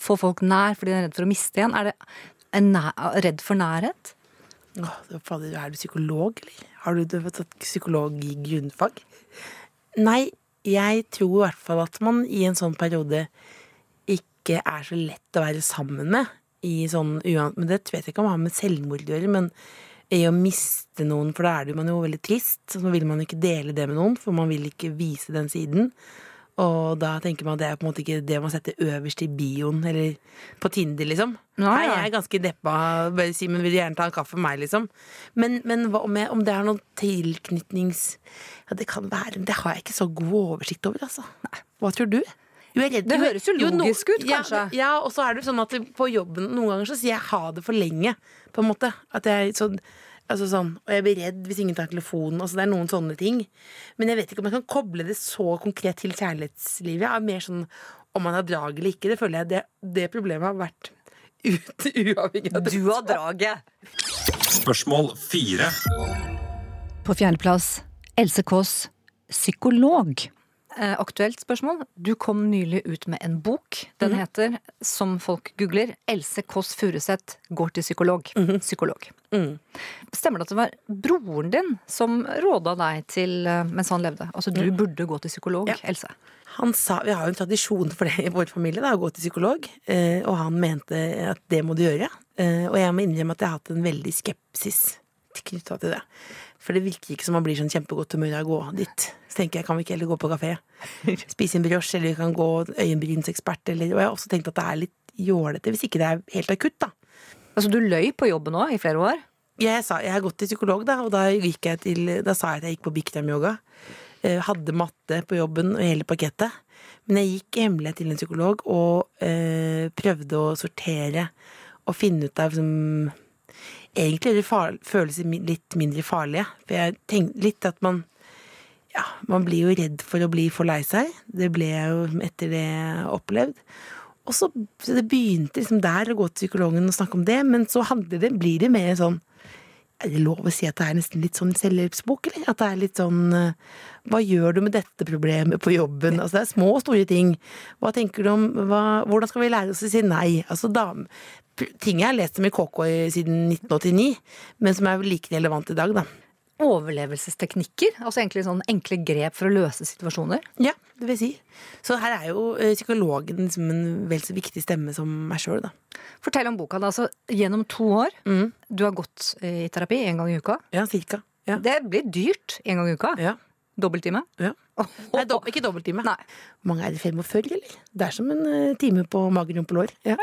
Få folk nær fordi de er redd for å miste igjen. Er det redd for nærhet? Åh, det- fader, er du psykolog, eller? Har du, du tatt psykolog i grunnfag? Nei, jeg tror i hvert fall at man i en sånn periode ikke er så lett å være sammen med. I sånn, uan- men det vet jeg ikke om det har med selvmord å gjøre, men i å miste noen, for da er det jo man jo veldig trist. Så vil man ikke dele det med noen, for man vil ikke vise den siden. Og da tenker man at det er på en måte ikke det man setter øverst i bioen, eller på Tinder, liksom. Nei, Hei, ja. jeg er ganske deppa, bare si, men vil gjerne ta en kaffe med meg, liksom. Men, men hva, om, jeg, om det er noen tilknytnings... Ja, det kan være, men det har jeg ikke så god oversikt over, altså. Nei. Hva tror du? Jo, redd- Det jo, høres jo no- logisk ut, kanskje. Ja, og så er det sånn at på jobben noen ganger så sier jeg ha det for lenge, på en måte. At jeg så, altså sånn, og jeg blir redd hvis ingen tar telefonen. Altså det er noen sånne ting. Men jeg vet ikke om jeg kan koble det så konkret til kjærlighetslivet. Jeg er mer sånn om man har drag eller ikke. Det føler jeg det, det problemet har vært ut, uavhengig av det. Du har draget! Spørsmål fire. På fjerdeplass Else Kåss, psykolog. Eh, aktuelt spørsmål. Du kom nylig ut med en bok. Den heter, som folk googler, Else Kåss Furuseth går til psykolog. Psykolog. Stemmer det at det var broren din som råda deg til eh, mens han levde? Altså du burde gå til psykolog, Ja. Else. Han sa, Vi har jo en tradisjon for det i vår familie, da, å gå til psykolog. Eh, og han mente at det må du gjøre. Eh, og jeg må innrømme at jeg har hatt en veldig skepsis knytta til det. For det virker ikke som man blir sånn kjempegodt humør av å gå dit. Så tenker jeg, kan vi ikke heller gå på kafé? Spise en brioche, eller vi kan gå øyenbrynsekspert, eller Og jeg har også tenkt at det er litt jålete, hvis ikke det er helt akutt, da. Altså du løy på jobben òg i flere år. Jeg, sa, jeg har gått til psykolog, da, og da, til, da sa jeg at jeg gikk på Bikram-yoga. eh, hadde matte på jobben og hele pakettet. Men jeg gikk hemmelig til en psykolog og eh, prøvde å sortere og finne ut av som Egentlig er det far, litt mindre farlige. For jeg tenkte litt at man ja, man blir jo redd for å bli for lei seg. Det ble jeg jo etter det opplevd. Og så, så det begynte liksom der å gå til psykologen og snakke om det, men så det, blir det mer sånn Er det lov å si at det er nesten litt sånn selvhjelpsbok, eller? At det er litt sånn eh, Hva gjør du med dette problemet på jobben? Altså det er små og store ting. Hva tenker du om hva, Hvordan skal vi lære oss å si nei? Altså da ting jeg har lest om i KK siden 1989, men som er like relevant i dag, da. Overlevelsesteknikker? Altså egentlig sånn enkle grep for å løse situasjoner? Ja, det vil si. Så her er jo eh, psykologen liksom en vel så viktig stemme som meg sjøl, da. Fortell om boka. da. Altså, gjennom to år, du har gått i terapi en gang i uka. Ja, cirka. Ja. Det blir dyrt en gang i uka. Ja. Dobbelttime. Ja. Nei, dob ikke dobbelttime. Hvor mange er det? 45, eller? Det er som en eh, time på magen rumpe lår. Ja.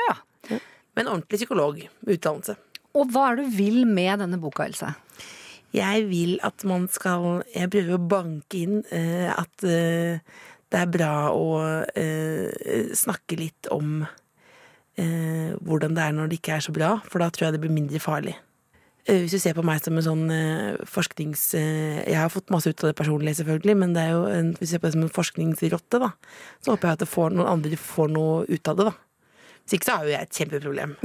Ja. Men ordentlig psykolog. Utdannelse. Og hva er det du vil med denne boka, Else? Jeg vil at man skal Jeg prøver å banke inn eh, at eh, det er bra å eh, snakke litt om eh, hvordan det er når det ikke er så bra, for da tror jeg det blir mindre farlig. Eh, Hvis du ser på meg som en sånn eh, forsknings... Jeg har fått masse ut av det personlig, selvfølgelig, men det er jo en, hvis du ser på det som en forskningsrotte, da, så håper jeg at får, noen andre får noe ut av det, da. Hvis ikke så har jo jeg et kjempeproblem.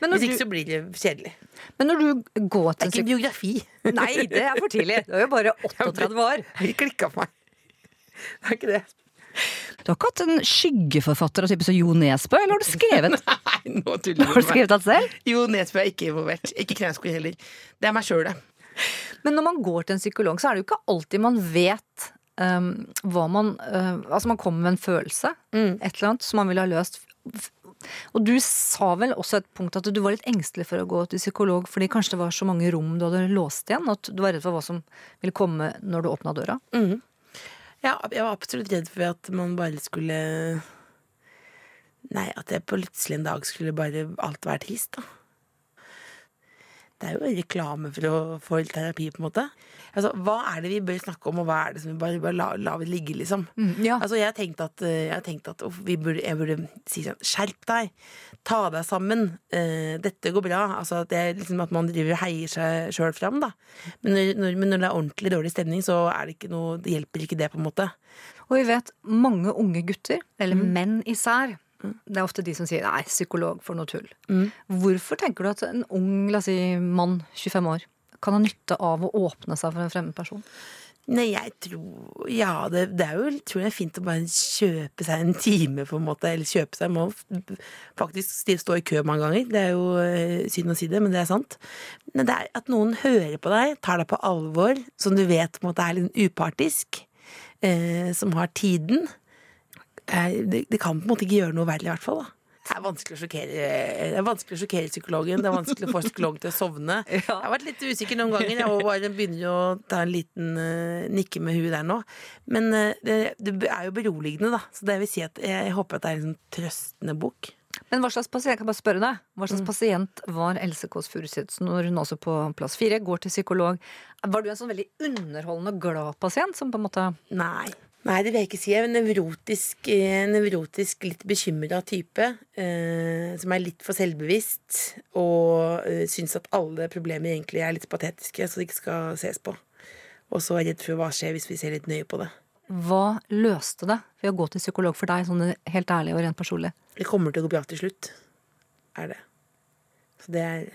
Hvis ikke du- så blir det kjedelig. Men når du går til Det er ikke biografi. Nei, det er for tidlig. Du er jo bare 38 år. Det klikka på meg. Det er ikke det. Du har ikke hatt en skyggeforfatter av type som Jo Nesbø, eller har du skrevet? Nei, nå tuller du Har du skrevet alt selv? Jo, Nesbø er ikke involvert. Ikke Knausgård heller. Det er meg sjøl, det. Men når man går til en psykolog, så er det jo ikke alltid man vet um, hva man uh, Altså, man kommer med en følelse, Mm. et eller annet, som man vil ha løst. Og du sa vel også et punkt at du var litt engstelig for å gå til psykolog fordi kanskje det var så mange rom du hadde låst igjen, at du var redd for hva som ville komme når du åpna døra. Mm. Ja, jeg var absolutt redd for at man bare skulle Nei, at det plutselig en dag skulle bare alt være trist, da. Det er jo reklame for å få terapi, på en måte. Altså, Hva er det vi bør snakke om, og hva er det som vi bare bare la, la ligge, liksom? ja. Altså, jeg har tenkt at, eh, jeg har tenkt at vi burde, jeg burde si sånn Skjerp deg! Ta deg sammen! Eh, dette går bra. Altså, at, det er liksom at man driver og heier seg sjøl fram, da. Men når, når, men når det er ordentlig dårlig stemning, så det ikke noe, det hjelper ikke det, på en måte. Og vi vet mange unge gutter, eller Mm. menn især, det er ofte de som sier 'nei, psykolog for noe tull'. Mm. Hvorfor tenker du at en ung la oss si, mann, 25 år, kan ha nytte av å åpne seg for en fremmed person? Nei, jeg tror Ja, det, det er jo tror jeg, fint å bare kjøpe seg en time, på en måte. Eller kjøpe seg Må faktisk stå i kø mange ganger. Det er jo eh, synd å si det, men det er sant. Men det er at noen hører på deg, tar deg på alvor, som du vet på en måte er litt upartisk, eh, som har tiden. Eh, det, det kan på en måte ikke gjøre noe verre, i hvert fall. da. Det er vanskelig å sjokkere, det er vanskelig å sjokkere psykologen. Det er vanskelig å få psykologen til å sovne. Jeg har vært litt usikker noen ganger. Jeg bare begynner å ta en liten uh, nikke med huet der nå. Men uh, det, det er jo beroligende, da. Så det vil si at jeg, jeg håper at det er en sånn trøstende bok. Men hva slags pasient, jeg bare spørre deg, hva Mm. pasient var Else Kåss Furuseth når hun også på plass fire går til psykolog? Var du en sånn veldig underholdende og glad pasient som på en måte Nei. Nei, det vil jeg ikke si. Jeg er en nevrotisk, eh, nevrotisk litt bekymra type. Eh, som er litt for selvbevisst. Og eh, syns at alle problemer egentlig er litt patetiske, så det ikke skal ses på. Og så er redd for hva skjer hvis vi ser litt nøye på det. Hva løste det ved å gå til psykolog for deg, sånn helt ærlig og rent personlig? Det kommer til å gå bra til slutt. Er det. Så det er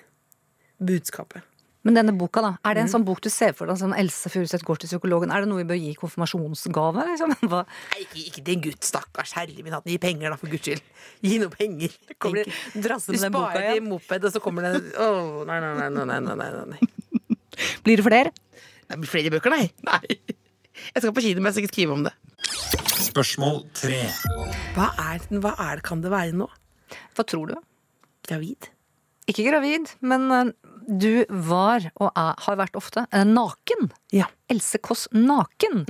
budskapet. Men denne boka, da. Er det en mm. sånn bok du ser for deg, sånn Else Furuseth går til psykologen? Er det noe vi bør gi konfirmasjonsgave? Liksom? Hva? Nei, ikke, ikke til en gutt, stakkars. Herre min hatt, gi penger, da, for guds skyld. Gi noe penger. Det kommer, Drasse med den boka igjen. Du sparer til moped, og så kommer det Å, oh, nei, nei, nei, nei, nei, nei. Blir det flere? Det blir flere bøker, nei. nei. Jeg skal på kino, men jeg skal ikke skrive om det. Spørsmål tre. Hva, hva er det kan det være nå? Hva tror du? Gravid. Ikke gravid, men eh, du var, og er, har vært ofte, eh, naken. Ja. Else Kåss naken.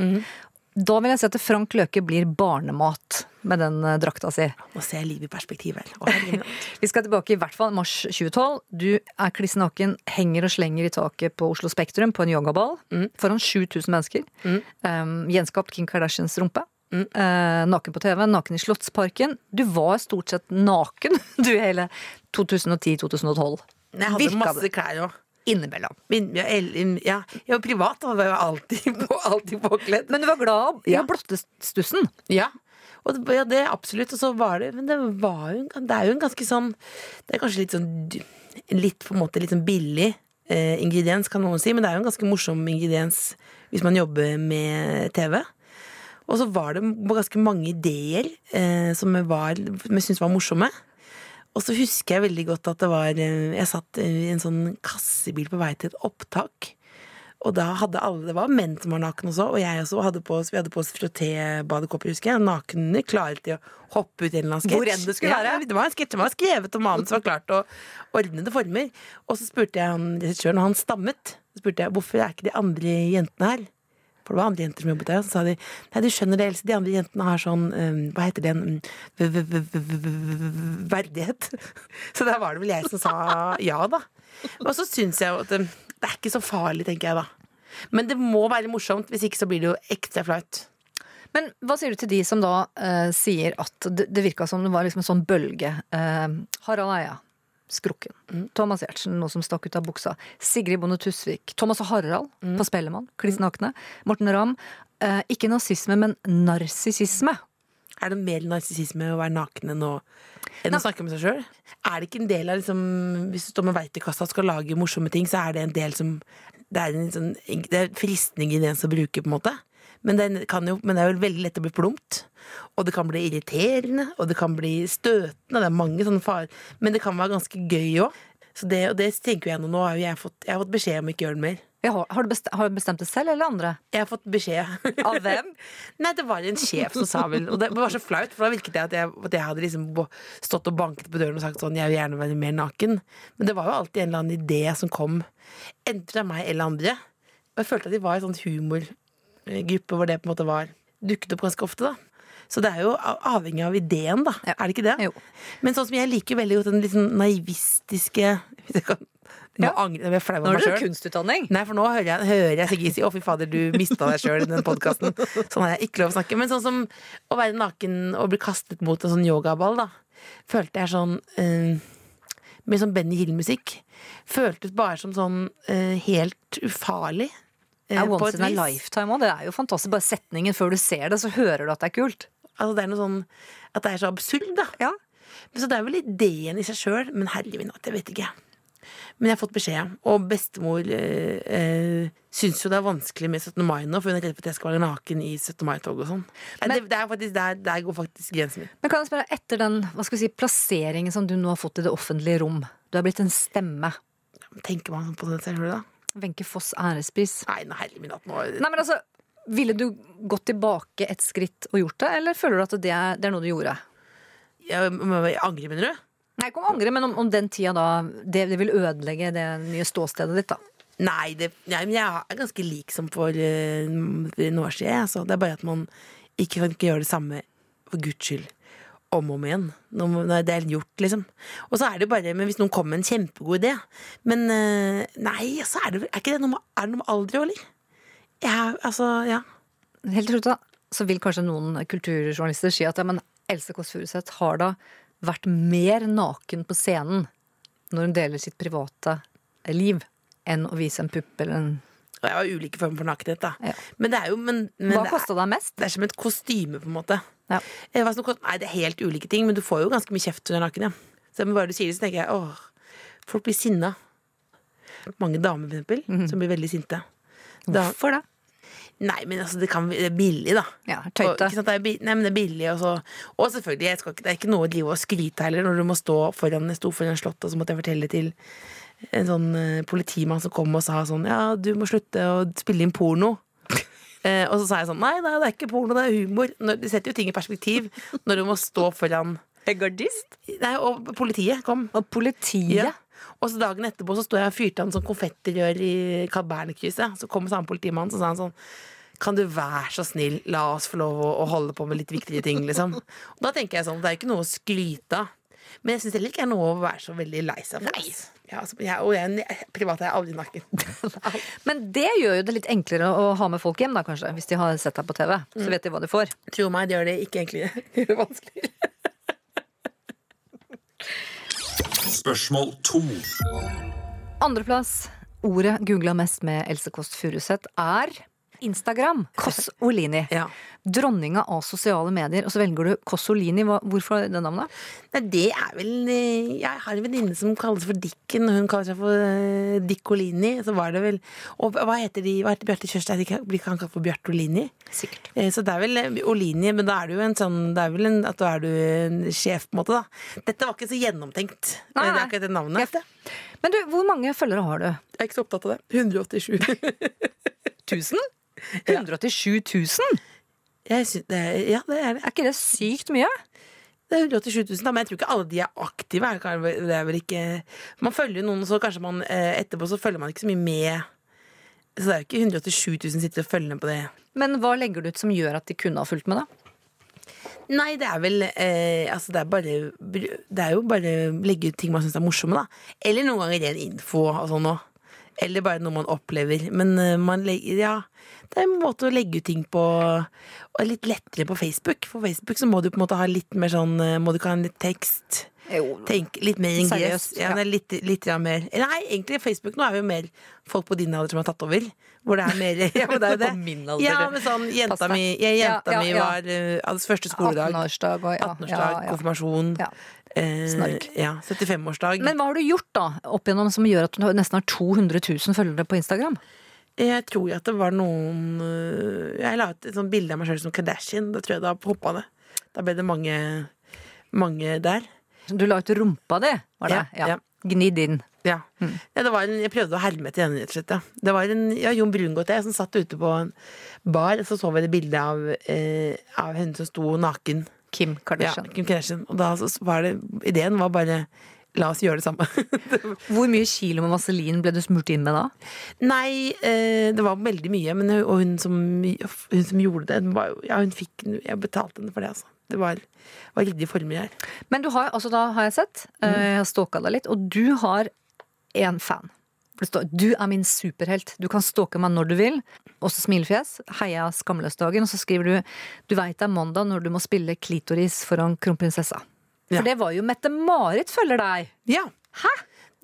Da vil jeg si at Frank Løke blir barnemat med den eh, drakta si. Må se livet i perspektiv vel. Vi skal tilbake i hvert fall mars 2012. Du er kliss naken, henger og slenger i taket på Oslo Spektrum på en yogaball foran 7000 mennesker. Um, gjenskapt Kim Kardashians rumpe. Eh, naken på TV, naken i Slottsparken. Du var stort sett naken du hele 2010-2012. Jeg hadde Virka masse det. klær òg. Innimellom. Ja, ja, jeg var privat og var jo alltid, på, alltid påkledd. Men du var glad i Ja. blottestussen. Ja. Og det, ja, det absolutt. Og så var det Men det var jo Det er jo en ganske sånn Det er kanskje litt sånn Litt på en måte litt sånn billig eh, ingrediens, kan noen si, men det er jo en ganske morsom ingrediens hvis man jobber med TV. Og så var det ganske mange ideer eh, som jeg, var, som jeg syntes var morsomme. Og så husker jeg veldig godt at det var eh, Jeg satt i en sånn kassebil på vei til et opptak. Og da hadde alle Det var menn som var nakne også, og jeg også hadde på oss Vi hadde på oss frotté-badekåper, husker jeg. Nakne, klare til å hoppe ut i en eller annen sketsj. Hvor enn det skulle Ja, være. det var en sketsj som var skrevet, og manus var klart, og ordnede former. Og så spurte jeg han regissøren, og han stammet. Så spurte jeg hvorfor er ikke de andre jentene her? For det var andre jenter som jobbet der. Og så sa de nei, du skjønner det, Else, de andre jentene har sånn um, Hva heter det? V- verdighet. Så da var det vel jeg som sa ja, da. Og så syns jeg jo at um, det er ikke så farlig, tenker jeg da. Men det må være morsomt, hvis ikke så blir det jo ekstra flaut. Men hva sier du til de som da uh, sier at det, det virka som det var liksom en sånn bølge? Uh, Harald Eia, Skrukken. Thomas Giertsen, noe som stakk ut av buksa. Sigrid Bonde Tusvik. Thomas og Harald på Spellemann, kliss nakne. Morten Ramm. Eh, ikke nazisme, men narsissisme. Er det mer narsissisme å være naken enn å, enn å snakke med seg sjøl? Er det ikke en del av liksom Hvis du står med veitekassa og skal lage morsomme ting, så er det en del som Det er en sånn Det er fristning i det en skal bruke, på en måte. Men jo, men det er jo veldig lett å bli plumpt. Og det kan bli irriterende, og det kan bli støtende. Det er mange sånne farer. Men det kan være ganske gøy òg. Så det, og det tenker jeg nå. Nå har jeg fått, jeg har fått beskjed om ikke å gjøre det mer. Har, har, du bestemt, har du bestemt det selv, eller andre? Jeg har fått beskjed. Av hvem? Nei, det var en sjef som sa vel Og det var så flaut, for da virket det at jeg, at jeg hadde liksom stått og banket på døren og sagt sånn Jeg vil gjerne være mer naken. Men det var jo alltid en eller annen idé som kom, enten fra meg eller andre. Og jeg følte at de var et sånt sånn humorgruppe hvor det på en måte var dukket opp ganske ofte, da. Så det er jo avhengig av ideen, da. Ja. Er det ikke det? Jo. Men sånn som jeg liker veldig godt den litt sånn naivistiske Hvis jeg kan Nå Ja. angrer jeg, jeg er flau Nå har du kunstutdanning. Nei, for nå hører jeg, hører jeg Sigrid si 'Å, fy fader, du mista deg sjøl' i den podkasten. Sånn har jeg ikke lov å snakke. Men sånn som å være naken og bli kastet mot en sånn yogaball, da. Følte jeg sånn uh, Med sånn Benny Hill-musikk. Føltes bare som sånn uh, helt ufarlig. Det er på once in a lifetime òg. Det er jo fantastisk. Bare setningen før du ser det, så hører du at det er kult. Altså, det er noe sånn At det er så absurd, da. Ja. Så det er vel ideen i seg sjøl, men herlig min natt, jeg vet ikke. Men jeg har fått beskjed, og bestemor eh, eh, syns jo det er vanskelig med 17. mai nå, for hun er redd for at jeg skal være naken i 17. mai-tog og sånn. Det, det er faktisk, der, der går faktisk grensen min. Men kan jeg spørre, etter den hva skal vi si, plasseringen som du nå har fått i det offentlige rom, du er blitt en stemme. Tenker man sånn på det selv, da? Wenche Foss ærespris. Nei, nei, herre min hatt, nå Nei, men altså, Ville du gått tilbake et skritt og gjort det, eller føler du at det er, det er noe du gjorde? jeg, jeg angre, mener du? Nei, ikke om angre, men om, om den tida da det, det vil ødelegge det nye ståstedet ditt, da. Nei, det, nei, men jeg er ganske lik som for uh, noen år siden. Altså. Det er bare at man ikke kan gjøre det samme for guds skyld om og om igjen. Når det er gjort, liksom. Og så er det bare Men hvis noen kommer med en kjempegod idé Men eh, nei, så er det Er ikke det noe med, er det noe med alder òg, eller? Ja, altså, ja. Helt til slutt, da, så vil kanskje noen kulturjournalister si at ja, men Else Kåss Furuseth har da vært mer naken på scenen når hun deler sitt private liv, enn å vise en pupp eller en Og jeg har ulike former for nakenhet, da. Ja. Men det er jo men, men Hva det kosta deg mest? Det er som et kostyme, på en måte. Ja. Eh, kost- Nei, det er helt ulike ting, men du får jo ganske mye kjeft når du er naken, ja. Så bare du sier det, så tenker jeg åh, folk blir sinna. Mange damer, for eksempel, som blir veldig sinte. Da, Hvorfor det? nei, men altså, det, kan, det er billig, da. Ja, Og, tøyte. sant, det er, nei, men det er billig, og, så, og selvfølgelig, ikke, det er ikke noe å livet å skryte heller, når du må stå foran, jeg sto foran slottet, og så måtte jeg fortelle til en sånn eh, politimann som kom og sa sånn, ja, du må slutte å spille inn porno. Eh, og så sa jeg sånn, nei, nei, det er ikke porno, det er humor. Når, det setter jo ting i perspektiv når du må stå foran Gardist? Nei, og politiet kom. Og politiet? Ja. Og så dagen etterpå så sto jeg og fyrte han sånn konfettirør i Carl Berner-krysset. Så kom samme politimann så sa han sånn Kan du være så snill, la oss få lov å, å holde på med litt viktige ting, liksom. Og da tenker jeg sånn, det er jo ikke noe å skryte av. Men jeg syns heller ikke det er noe å være så veldig lei seg for. Nei. Ja, altså, jeg, og jeg, privat er jeg aldri naken. Men det gjør jo det litt enklere å ha med folk hjem, da kanskje. Hvis de har sett deg på TV. Så Mm. vet de hva de får. Tro meg, det gjør det ikke enklere. Det gjør det vanskeligere. Spørsmål to. Andreplass. Ordet googla mest med Else Kåss Furuseth er Instagram. Kåss Olini. Dronninga av sosiale medier. Og så velger du Kåss Olini. Hvorfor det navnet? Nei, det er vel eh, Jeg har en venninne som kalles for Dikken, og hun kaller seg for uh, Diccolini. Så var det vel Og hva heter de? Hva heter Bjarte kan- Blir ikke han kalt for Bjartolini? Sikkert. Eh, Så det er vel eh, Olini, men da er du jo en sånn Det er vel en, at da er du en sjef, på en måte, da. Dette var ikke så gjennomtenkt. Nei, eh, Det er akkurat det navnet. Men du, hvor mange følgere har du? Jeg er ikke så opptatt av det. 187. 1000? 187 000? Jeg synes det er, ja, det er det. Er ikke det sykt mye? Det er 187 000, da, men jeg tror ikke alle de er aktive. Det er vel ikke Man følger noen, så kanskje man eh, etterpå så følger man ikke så mye med. Så det er jo ikke 187 000 sitter og følger med på det. Men hva legger du ut som gjør at de kunne ha fulgt med, da? Nei, det er vel eh, Altså, det er bare Det er jo bare legge ut ting man syns er morsomme, da. Eller noen ganger ren info og sånn òg. Eller bare noe man opplever. Men eh, man legger Ja, det er en måte å legge ut ting på. Og litt lettere på Facebook. For Facebook så må du på en måte ha litt mer sånn eh, Må du ikke ha en litt tekst? Tenk litt mer enn gress. Ja, ja. litt, litt mer Nei, egentlig Facebook nå er vi jo mer folk på din alder som har tatt over. Hvor det er mer ja, men det er det. På min alder, Ja, men sånn Jenta mi, jeg, Ja, jenta ja, mi var uh, hadde første skoledag. 18-årsdag ja, 18-årsdag, ja, ja. konfirmasjon. Eh, Snark. Ja, 75-årsdag. Men hva har du gjort da, opp igjennom som gjør at du nesten har 200 000 følgere på Instagram? Jeg tror jo at det var noen øh, Jeg la ut et sånt bilde av meg sjøl som Kardashian. Da tror jeg da hoppa det. Da ble det mange, mange der. Du la ut rumpa di, var det? Ja, ja. Gnidd inn. Ja. ja det var en, jeg prøvde å herme etter henne, rett og slett. Ja. Det var en, ja, Jon Brungot jeg som satt ute på en bar, og så så vi det bildet av, eh, av henne som sto naken. Kim Kardashian. Ja, Kim Kardashian. Og da så var det Ideen var bare La oss gjøre det samme. Hvor mye kilo med vaselin ble du smurt inn med da? Nei, eh, det var veldig mye. Men, og hun som, hun som gjorde det, hun var, ja, hun fikk Jeg betalte henne for det, altså. Det var, var ryddige former her. Men du har, altså da har jeg sett, eh, jeg har stalka deg litt, og du har én fan. For det står 'Du er min superhelt'. Du kan stalke meg når du vil. Også smilefjes. Heia Skamløsdagen. Og så skriver du 'Du veit det er mandag når du må spille klitoris foran kronprinsessa'. For det var jo Mette-Marit følger deg. Ja. Hæ?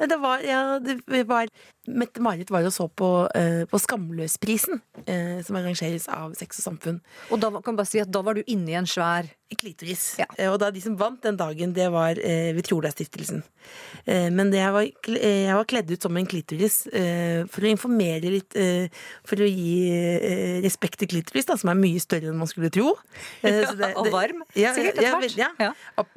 Det var, ja, det var Mette-Marit var og så på, uh, på Skamløsprisen, uh, som arrangeres av Sex og Samfunn. Og da kan man bare si at da var du inne i en svær Klitoris. Eh, Og da de som vant den dagen, det var Vi tror det er stiftelsen. Eh, men det jeg, var, jeg var kledd ut som en klitoris for å informere litt For å gi respekt til klitoris, da, som er mye større enn man skulle tro. Ja, så det- Og varm, Ja, sikkert, ja, veld- ja.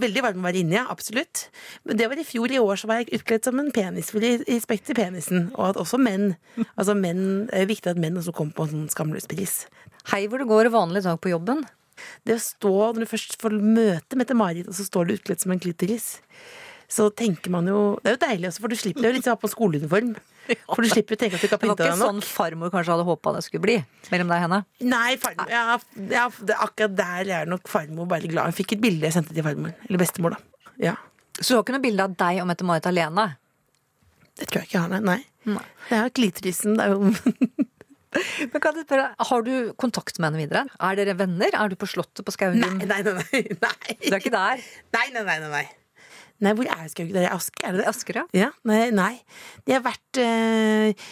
Veldig varm å være inni, ja. Absolutt. Men det var i fjor. I år så var jeg utkledd som en penis, for i respekt til penisen. Og at også menn. Altså menn, Det er viktig at menn også kommer på en sånn skamløs-pris. Hei hvor det går vanlig dag på jobben. Det å stå, når du først får møte Mette-Marit, og så står du utkledd som en klitoris, så tenker man jo Det er jo deilig også, for du slipper det jo litt å ha på skoleuniform. For du slipper å tenke at du ikke Det har var pynta ikke deg nok. sånn farmor kanskje hadde håpa det skulle bli mellom deg og henne. Nei, farmor, ja, ja, det, akkurat der er nok farmor bare glad. Hun fikk et bilde jeg sendte til farmor. Eller bestemor, da. Ja. Så du har ikke noe bilde av deg og Mette-Marit alene? Det tror jeg ikke jeg har, nei. Nei. Det er jo klitorisen. Det er jo Men kan jeg spørre, Har du kontakt med henne videre? Er dere venner? Er du på Slottet på Skaugum? Nei, nei, nei, nei, nei. Du er ikke der? Nei, nei, nei, nei, nei. Hvor er Skaug? Det er Asker, er det det? Asker, ja. Ja, nei, nei. De har vært uh,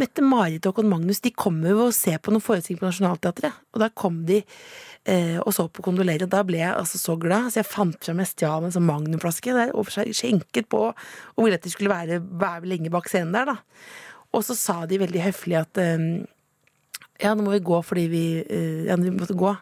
Mette-Marit og Håkon Magnus De kommer jo og ser på noen forestillinger på Nationaltheatret. Og da kom de og så på kondolerer. da ble jeg altså så glad. Så jeg fant frem jeg stjal en sånn magnumflaske der, og skjenket på og ville at de skulle være, være lenge bak scenen der, da. Og så sa de veldig høflig at eh, ja, nå må vi gå fordi vi eh, Ja, vi måtte gå.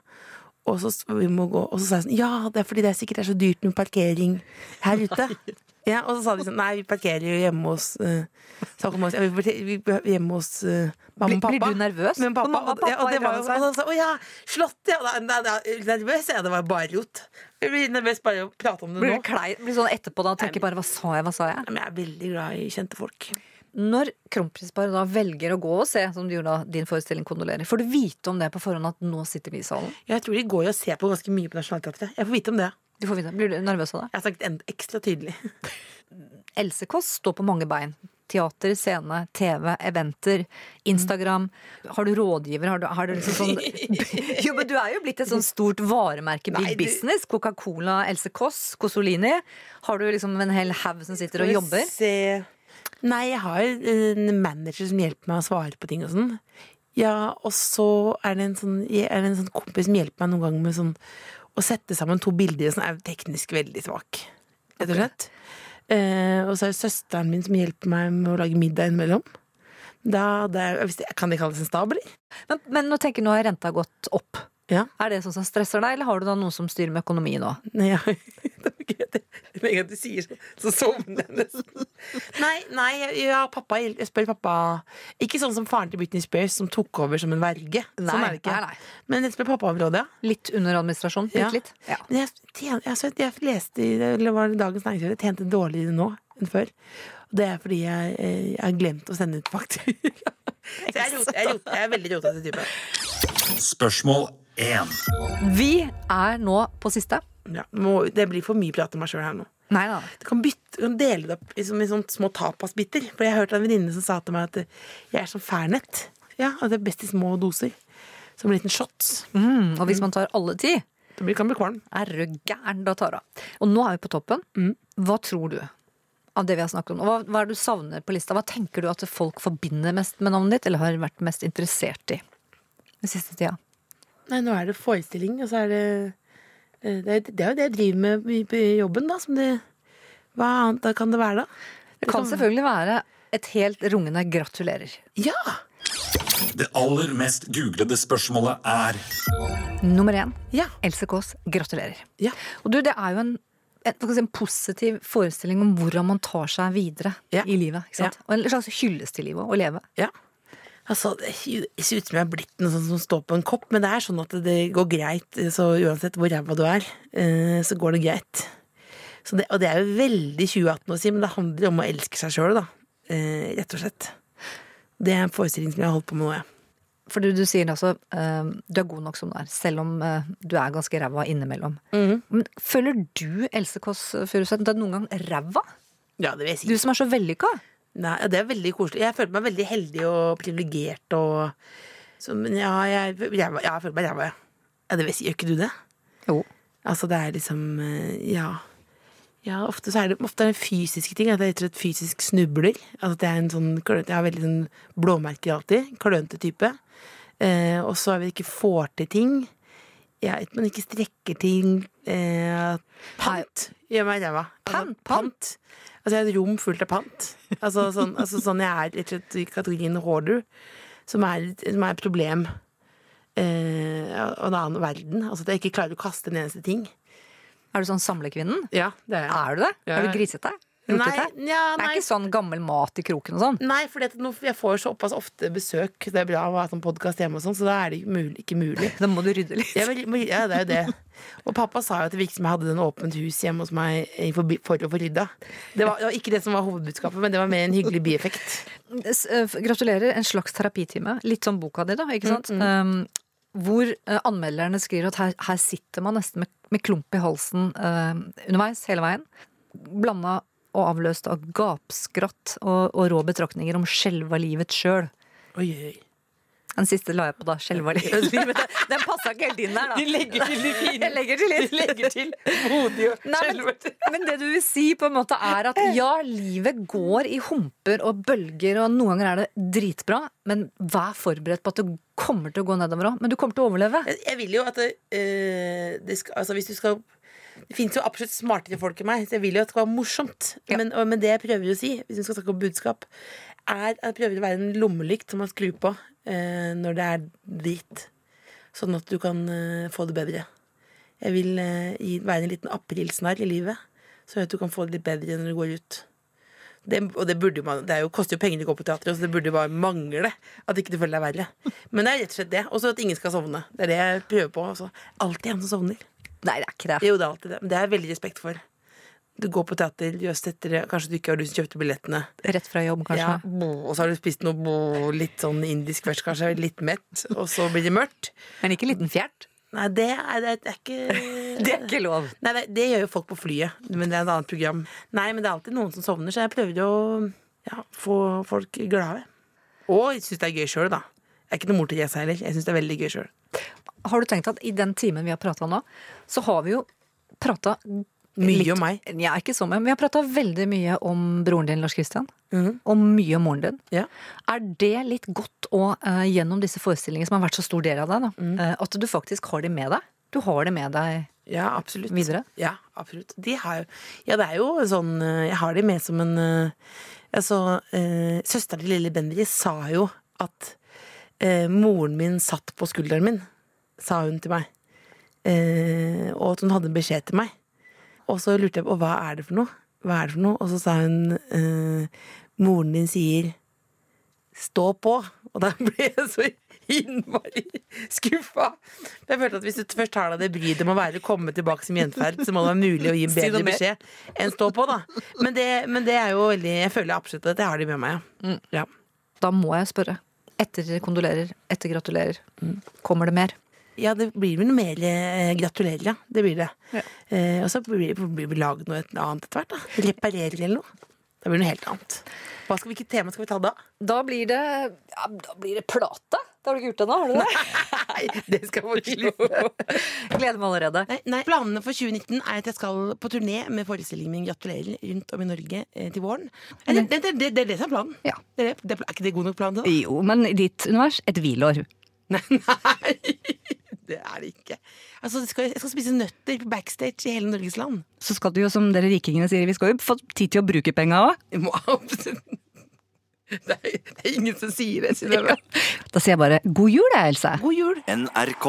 Og så, vi må gå. og så sa jeg sånn Ja, det er fordi det er sikkert er så dyrt med parkering her ute. Ja, og så sa de sånn Nei, vi parkerer jo hjemme hos uh, ja, vi parkerer vi hjemme hos uh, mamma og pappa. blir du nervøs? Men pappa, og pappa ja, og det var jo sånn så Å ja, Slottet, ja. Da, da, nervøs, ja. Det var bare rot. Jeg blir nervøs bare å prate om det Blir nå. Klei. Blir du sånn etterpå da og tenker bare 'hva sa jeg', hva sa jeg'? Men jeg er veldig glad i kjente folk. Når kronprinsparet da velger å gå og se, som du gjorde da din forestilling Kondolerer, får du vite om det på forhånd at nå sitter vi i salen? Jeg tror de går og ser på ganske mye på Nationaltheatret. Jeg får vite om det. Du får vite. Blir du nervøs av det? Jeg har sagt en- ekstra tydelig. Else Kåss står på mange bein. Teater, scene, TV, eventer, Instagram. Har du rådgiver? Har du, har du liksom sånn Jo, men du er jo blitt et sånn stort varemerke, Nei, big du- business. Coca-Cola, Else Kåss, Cosolini. Har du liksom en hel haug som sitter og jobber? Se. Nei, jeg har en manager som hjelper meg å svare på ting og sånn. Ja, og så er det en sånn, er det en sånn kompis som hjelper meg noen ganger med sånn å sette sammen to bilder som er teknisk veldig svak. Rett og slett. Eh, og så er det søsteren min som hjelper meg med å lage middag innimellom. Da, det er, kan det kalles en stab, eller? Men, men nå tenker jeg, nå har renta gått opp. Ja. Er det sånn som stresser deg, eller har du da noen som styrer med økonomi nå? Nei, ja. Med en gang du sier sånn, så sovner jeg nesten. Nei, nei, ja, pappa, jeg spør pappa Ikke sånn som faren til Britney Spears, som tok over som en verge. sånn Nei, er det ikke. nei, nei. Men jeg spør pappa om råd, ja. Litt under administrasjon? Ja. Litt, litt? Ja. Men jeg, tjen- jeg, jeg leste i eller var det Dagens Næringsliv jeg tjente dårligere nå enn før. Og det er fordi jeg, eh, jeg har glemt å sende ut faktura. Så jeg er, rot, jeg, er rot, jeg er veldig rotete type. Spørsmål 1. Vi er nå på siste. Ja, må, det blir for mye prat om meg sjøl her nå. Nei. Du kan, bytte, du kan dele det opp i, sånn- i sånne små tapasbiter. For jeg har hørt en venninne som sa til meg at jeg er som Fernet. Ja, at det er best i små doser. Som en liten shot. Mm, og hvis man tar alle ti, da blir, kan bli kvalm. er du gæren, da tar hun. Og nå er vi på toppen. Mm. Hva tror du av det vi har snakket om? Og hva, hva er det du savner på lista? Hva tenker du at folk forbinder mest med navnet ditt, eller har vært mest interessert i den siste tida? Nei, nå er det forestilling, og så er det eh, det, det er jo det jeg driver med i- jobben, da. Som det, hva annet da kan det være, da? Det kan selvfølgelig være et helt rungende gratulerer. Ja! Det aller mest googlede spørsmålet er Nummer én. Ja. Else Kåss, gratulerer. Ja. Og du, det er jo en, en, en positiv forestilling om hvordan man tar seg videre Ja. i livet. Ikke sant? Og en slags hyllest til livet å leve. ja. Altså, det ser ut som jeg er blitt noe sånt som står på en kopp, men det er sånn at det går greit. Så uansett hvor ræva du er, eh, så går det greit. Så det, og det er jo veldig 2018 å si, men det handler om å elske seg sjøl, da. Eh, rett og slett. Det er en forestilling som jeg har holdt på med nå, ja. Fordi du sier altså uh, du er god nok som du er, selv om uh, du er ganske ræva innimellom. Men føler du, Else Kåss Furuseth, deg noen gang ræva? Ja, det vil jeg si. Du som er så vellykka. Nei, ja, det er veldig koselig. Jeg føler meg veldig heldig og privilegert og så, Men ja, jeg, jeg, jeg, jeg føler meg ræva, ja. ja. Det. Gjør ikke du det? Jo. Altså, det er liksom eh, Ja. Ja, ofte er det ofte er det fysiske ting. At jeg rett og slett fysisk snubler. Altså, jeg er en sånn Jeg har veldig sånn blåmerker alltid. Klønete type. Eh, og så er vi ikke får til ting. Jeg, at man ikke strekker ting. Eh, pant gjør meg ræva. Altså, Pant? Pant? Altså, jeg har et rom fullt av pant. Altså sånn, altså, sånn jeg er og slett i kategorien hoarder. Som er, som er et problem. Eh, av en annen verden. Altså at jeg ikke klarer å kaste en eneste ting. Er du sånn samlekvinnen? Ja, det er jeg. Er du det? Ja. Er du grisete? Nei, ja, nei. Det er ikke sånn gammel mat i kroken og sånn? Nei, for jeg får såpass ofte besøk. Det er bra å ha sånn podkast hjemme, og sånn, så da er det ikke mulig. Ikke mulig. Da må du rydde litt. Ja, det er jo det. Og pappa sa jo at det virket som jeg hadde den åpent hus hjemme hos meg for å få rydda. Det var, det var ikke det som var hovedbudskapet, men det var mer en hyggelig bieffekt. Eh, Gratulerer. En slags terapitime. Litt som boka di, da. ikke sant? Um, hvor eh, anmelderne skriver at her, her sitter man nesten med, med klump i halsen uh, underveis hele veien. Blanda og avløst av gapskratt og, og rå betraktninger om skjelva livet sjøl. Den siste la jeg på, da. Skjelva livet. Den passa ikke helt inn der, da. De legger til de fine. Jeg legger til litt. De legger til modig og Nei, men, men det du vil si på en måte er at ja, livet går i humper og bølger, og noen ganger er det dritbra, men vær forberedt på at det kommer til å gå nedover òg. Men du kommer til å overleve. Jeg vil jo at det, øh, det skal, Altså, hvis du skal Det fins jo absolutt smartere folk enn meg, så jeg vil jo at det skal være morsomt. Men, og, men det jeg prøver å si, hvis vi skal snakke om budskap, er at jeg prøver å være en lommelykt som man skrur på eh, når det er dritt. Sånn at du kan eh, få det bedre. Jeg vil eh, være en liten aprilsnarr i livet, sånn at du kan få det litt bedre når du går ut. Det, og det burde man, det er jo, koster jo penger å gå på teater, så det burde bare mangle at ikke du føler deg verre. Men det er rett og slett det. Og så at ingen skal sovne. Det er det jeg prøver på. Altså. Alltid en som sovner. Nei, det er ikke det. Jo, det er alltid det. Men det har jeg veldig respekt for. Du går på teater, gjør stettere, kanskje du ikke har til å kjøpe billettene. Rett fra jobb, kanskje. Ja, bo, og så har du spist noe bo, litt sånn indisk først, kanskje, litt mett, og så blir det mørkt. Men ikke liten fjert? Nei, det er, det er ikke Det er ikke lov. Nei, det, det gjør jo folk på flyet, men det er et annet program. Nei, men det er alltid noen som sovner, så jeg prøver å ja, få folk glade. Og syns det er gøy sjøl, da. Jeg er ikke noe mor til Jessa heller. Jeg syns det er veldig gøy sjøl. Har du tenkt at i den timen vi har prata nå, så har vi jo prata Mye om meg. Ja, ikke så mye. Men vi har prata veldig mye om broren din, Lars Kristian. Mm. Og mye om moren din. Ja. Er det litt godt å, uh, gjennom disse forestillingene som har vært så stor del av deg, da, Mm. uh, at du faktisk har det med deg? Du har det med deg Ja, absolutt. videre? Ja, absolutt. De har Ja, det er jo sånn eh, Jeg har de med som en Altså, eh, søsteren til lille Benry sa jo at eh, moren min satt på skulderen min, sa hun til meg. Eh, og at hun hadde en beskjed til meg. Og så lurte jeg på hva er det for noe? Hva er det for noe? Og så sa hun eh, moren din sier stå på. Og da ble jeg så innmari skuffa. Jeg følte at Hvis du først tar deg det bryet om å være komme tilbake som gjenferd, så må det være mulig å gi en bedre beskjed enn stå på, da. Men det, men det er jo veldig Jeg føler absolutt at jeg har de med meg, ja. ja. Da må jeg spørre. Etter kondolerer, etter gratulerer. Mm. Kommer det mer? Ja, det blir vel noe mer eh, gratulerer, ja. Det blir det. Eh, og så blir vi laget noe et annet etter hvert, da. Reparerer eller noe. Da blir det noe helt annet. Hva skal, Hvilket tema skal vi ta da? Da blir det ja, Da blir det plate. Det har du ikke gjort ennå, har du det? Nei, det skal vi slippe. Gleder meg allerede. Nei, nei, planene for 2019 er at jeg skal på turné med forestillingen min Gratulerer rundt om i Norge eh, til våren. Det, det, det, det, er det som er planen. Ja. Det er, det, er ikke det god nok plan? Da? Jo, men i ditt univers et hvilår. Nei, nei, det er det ikke. Altså, jeg, skal, jeg skal spise nøtter på backstage i hele Norges land. Så skal du jo, som dere rikingene sier, vi skal jo få tid til å bruke penga òg. Det, er, det er ingen som sier det. Synnøve. Da sier jeg bare god jul, jeg, Else. God jul. NRK.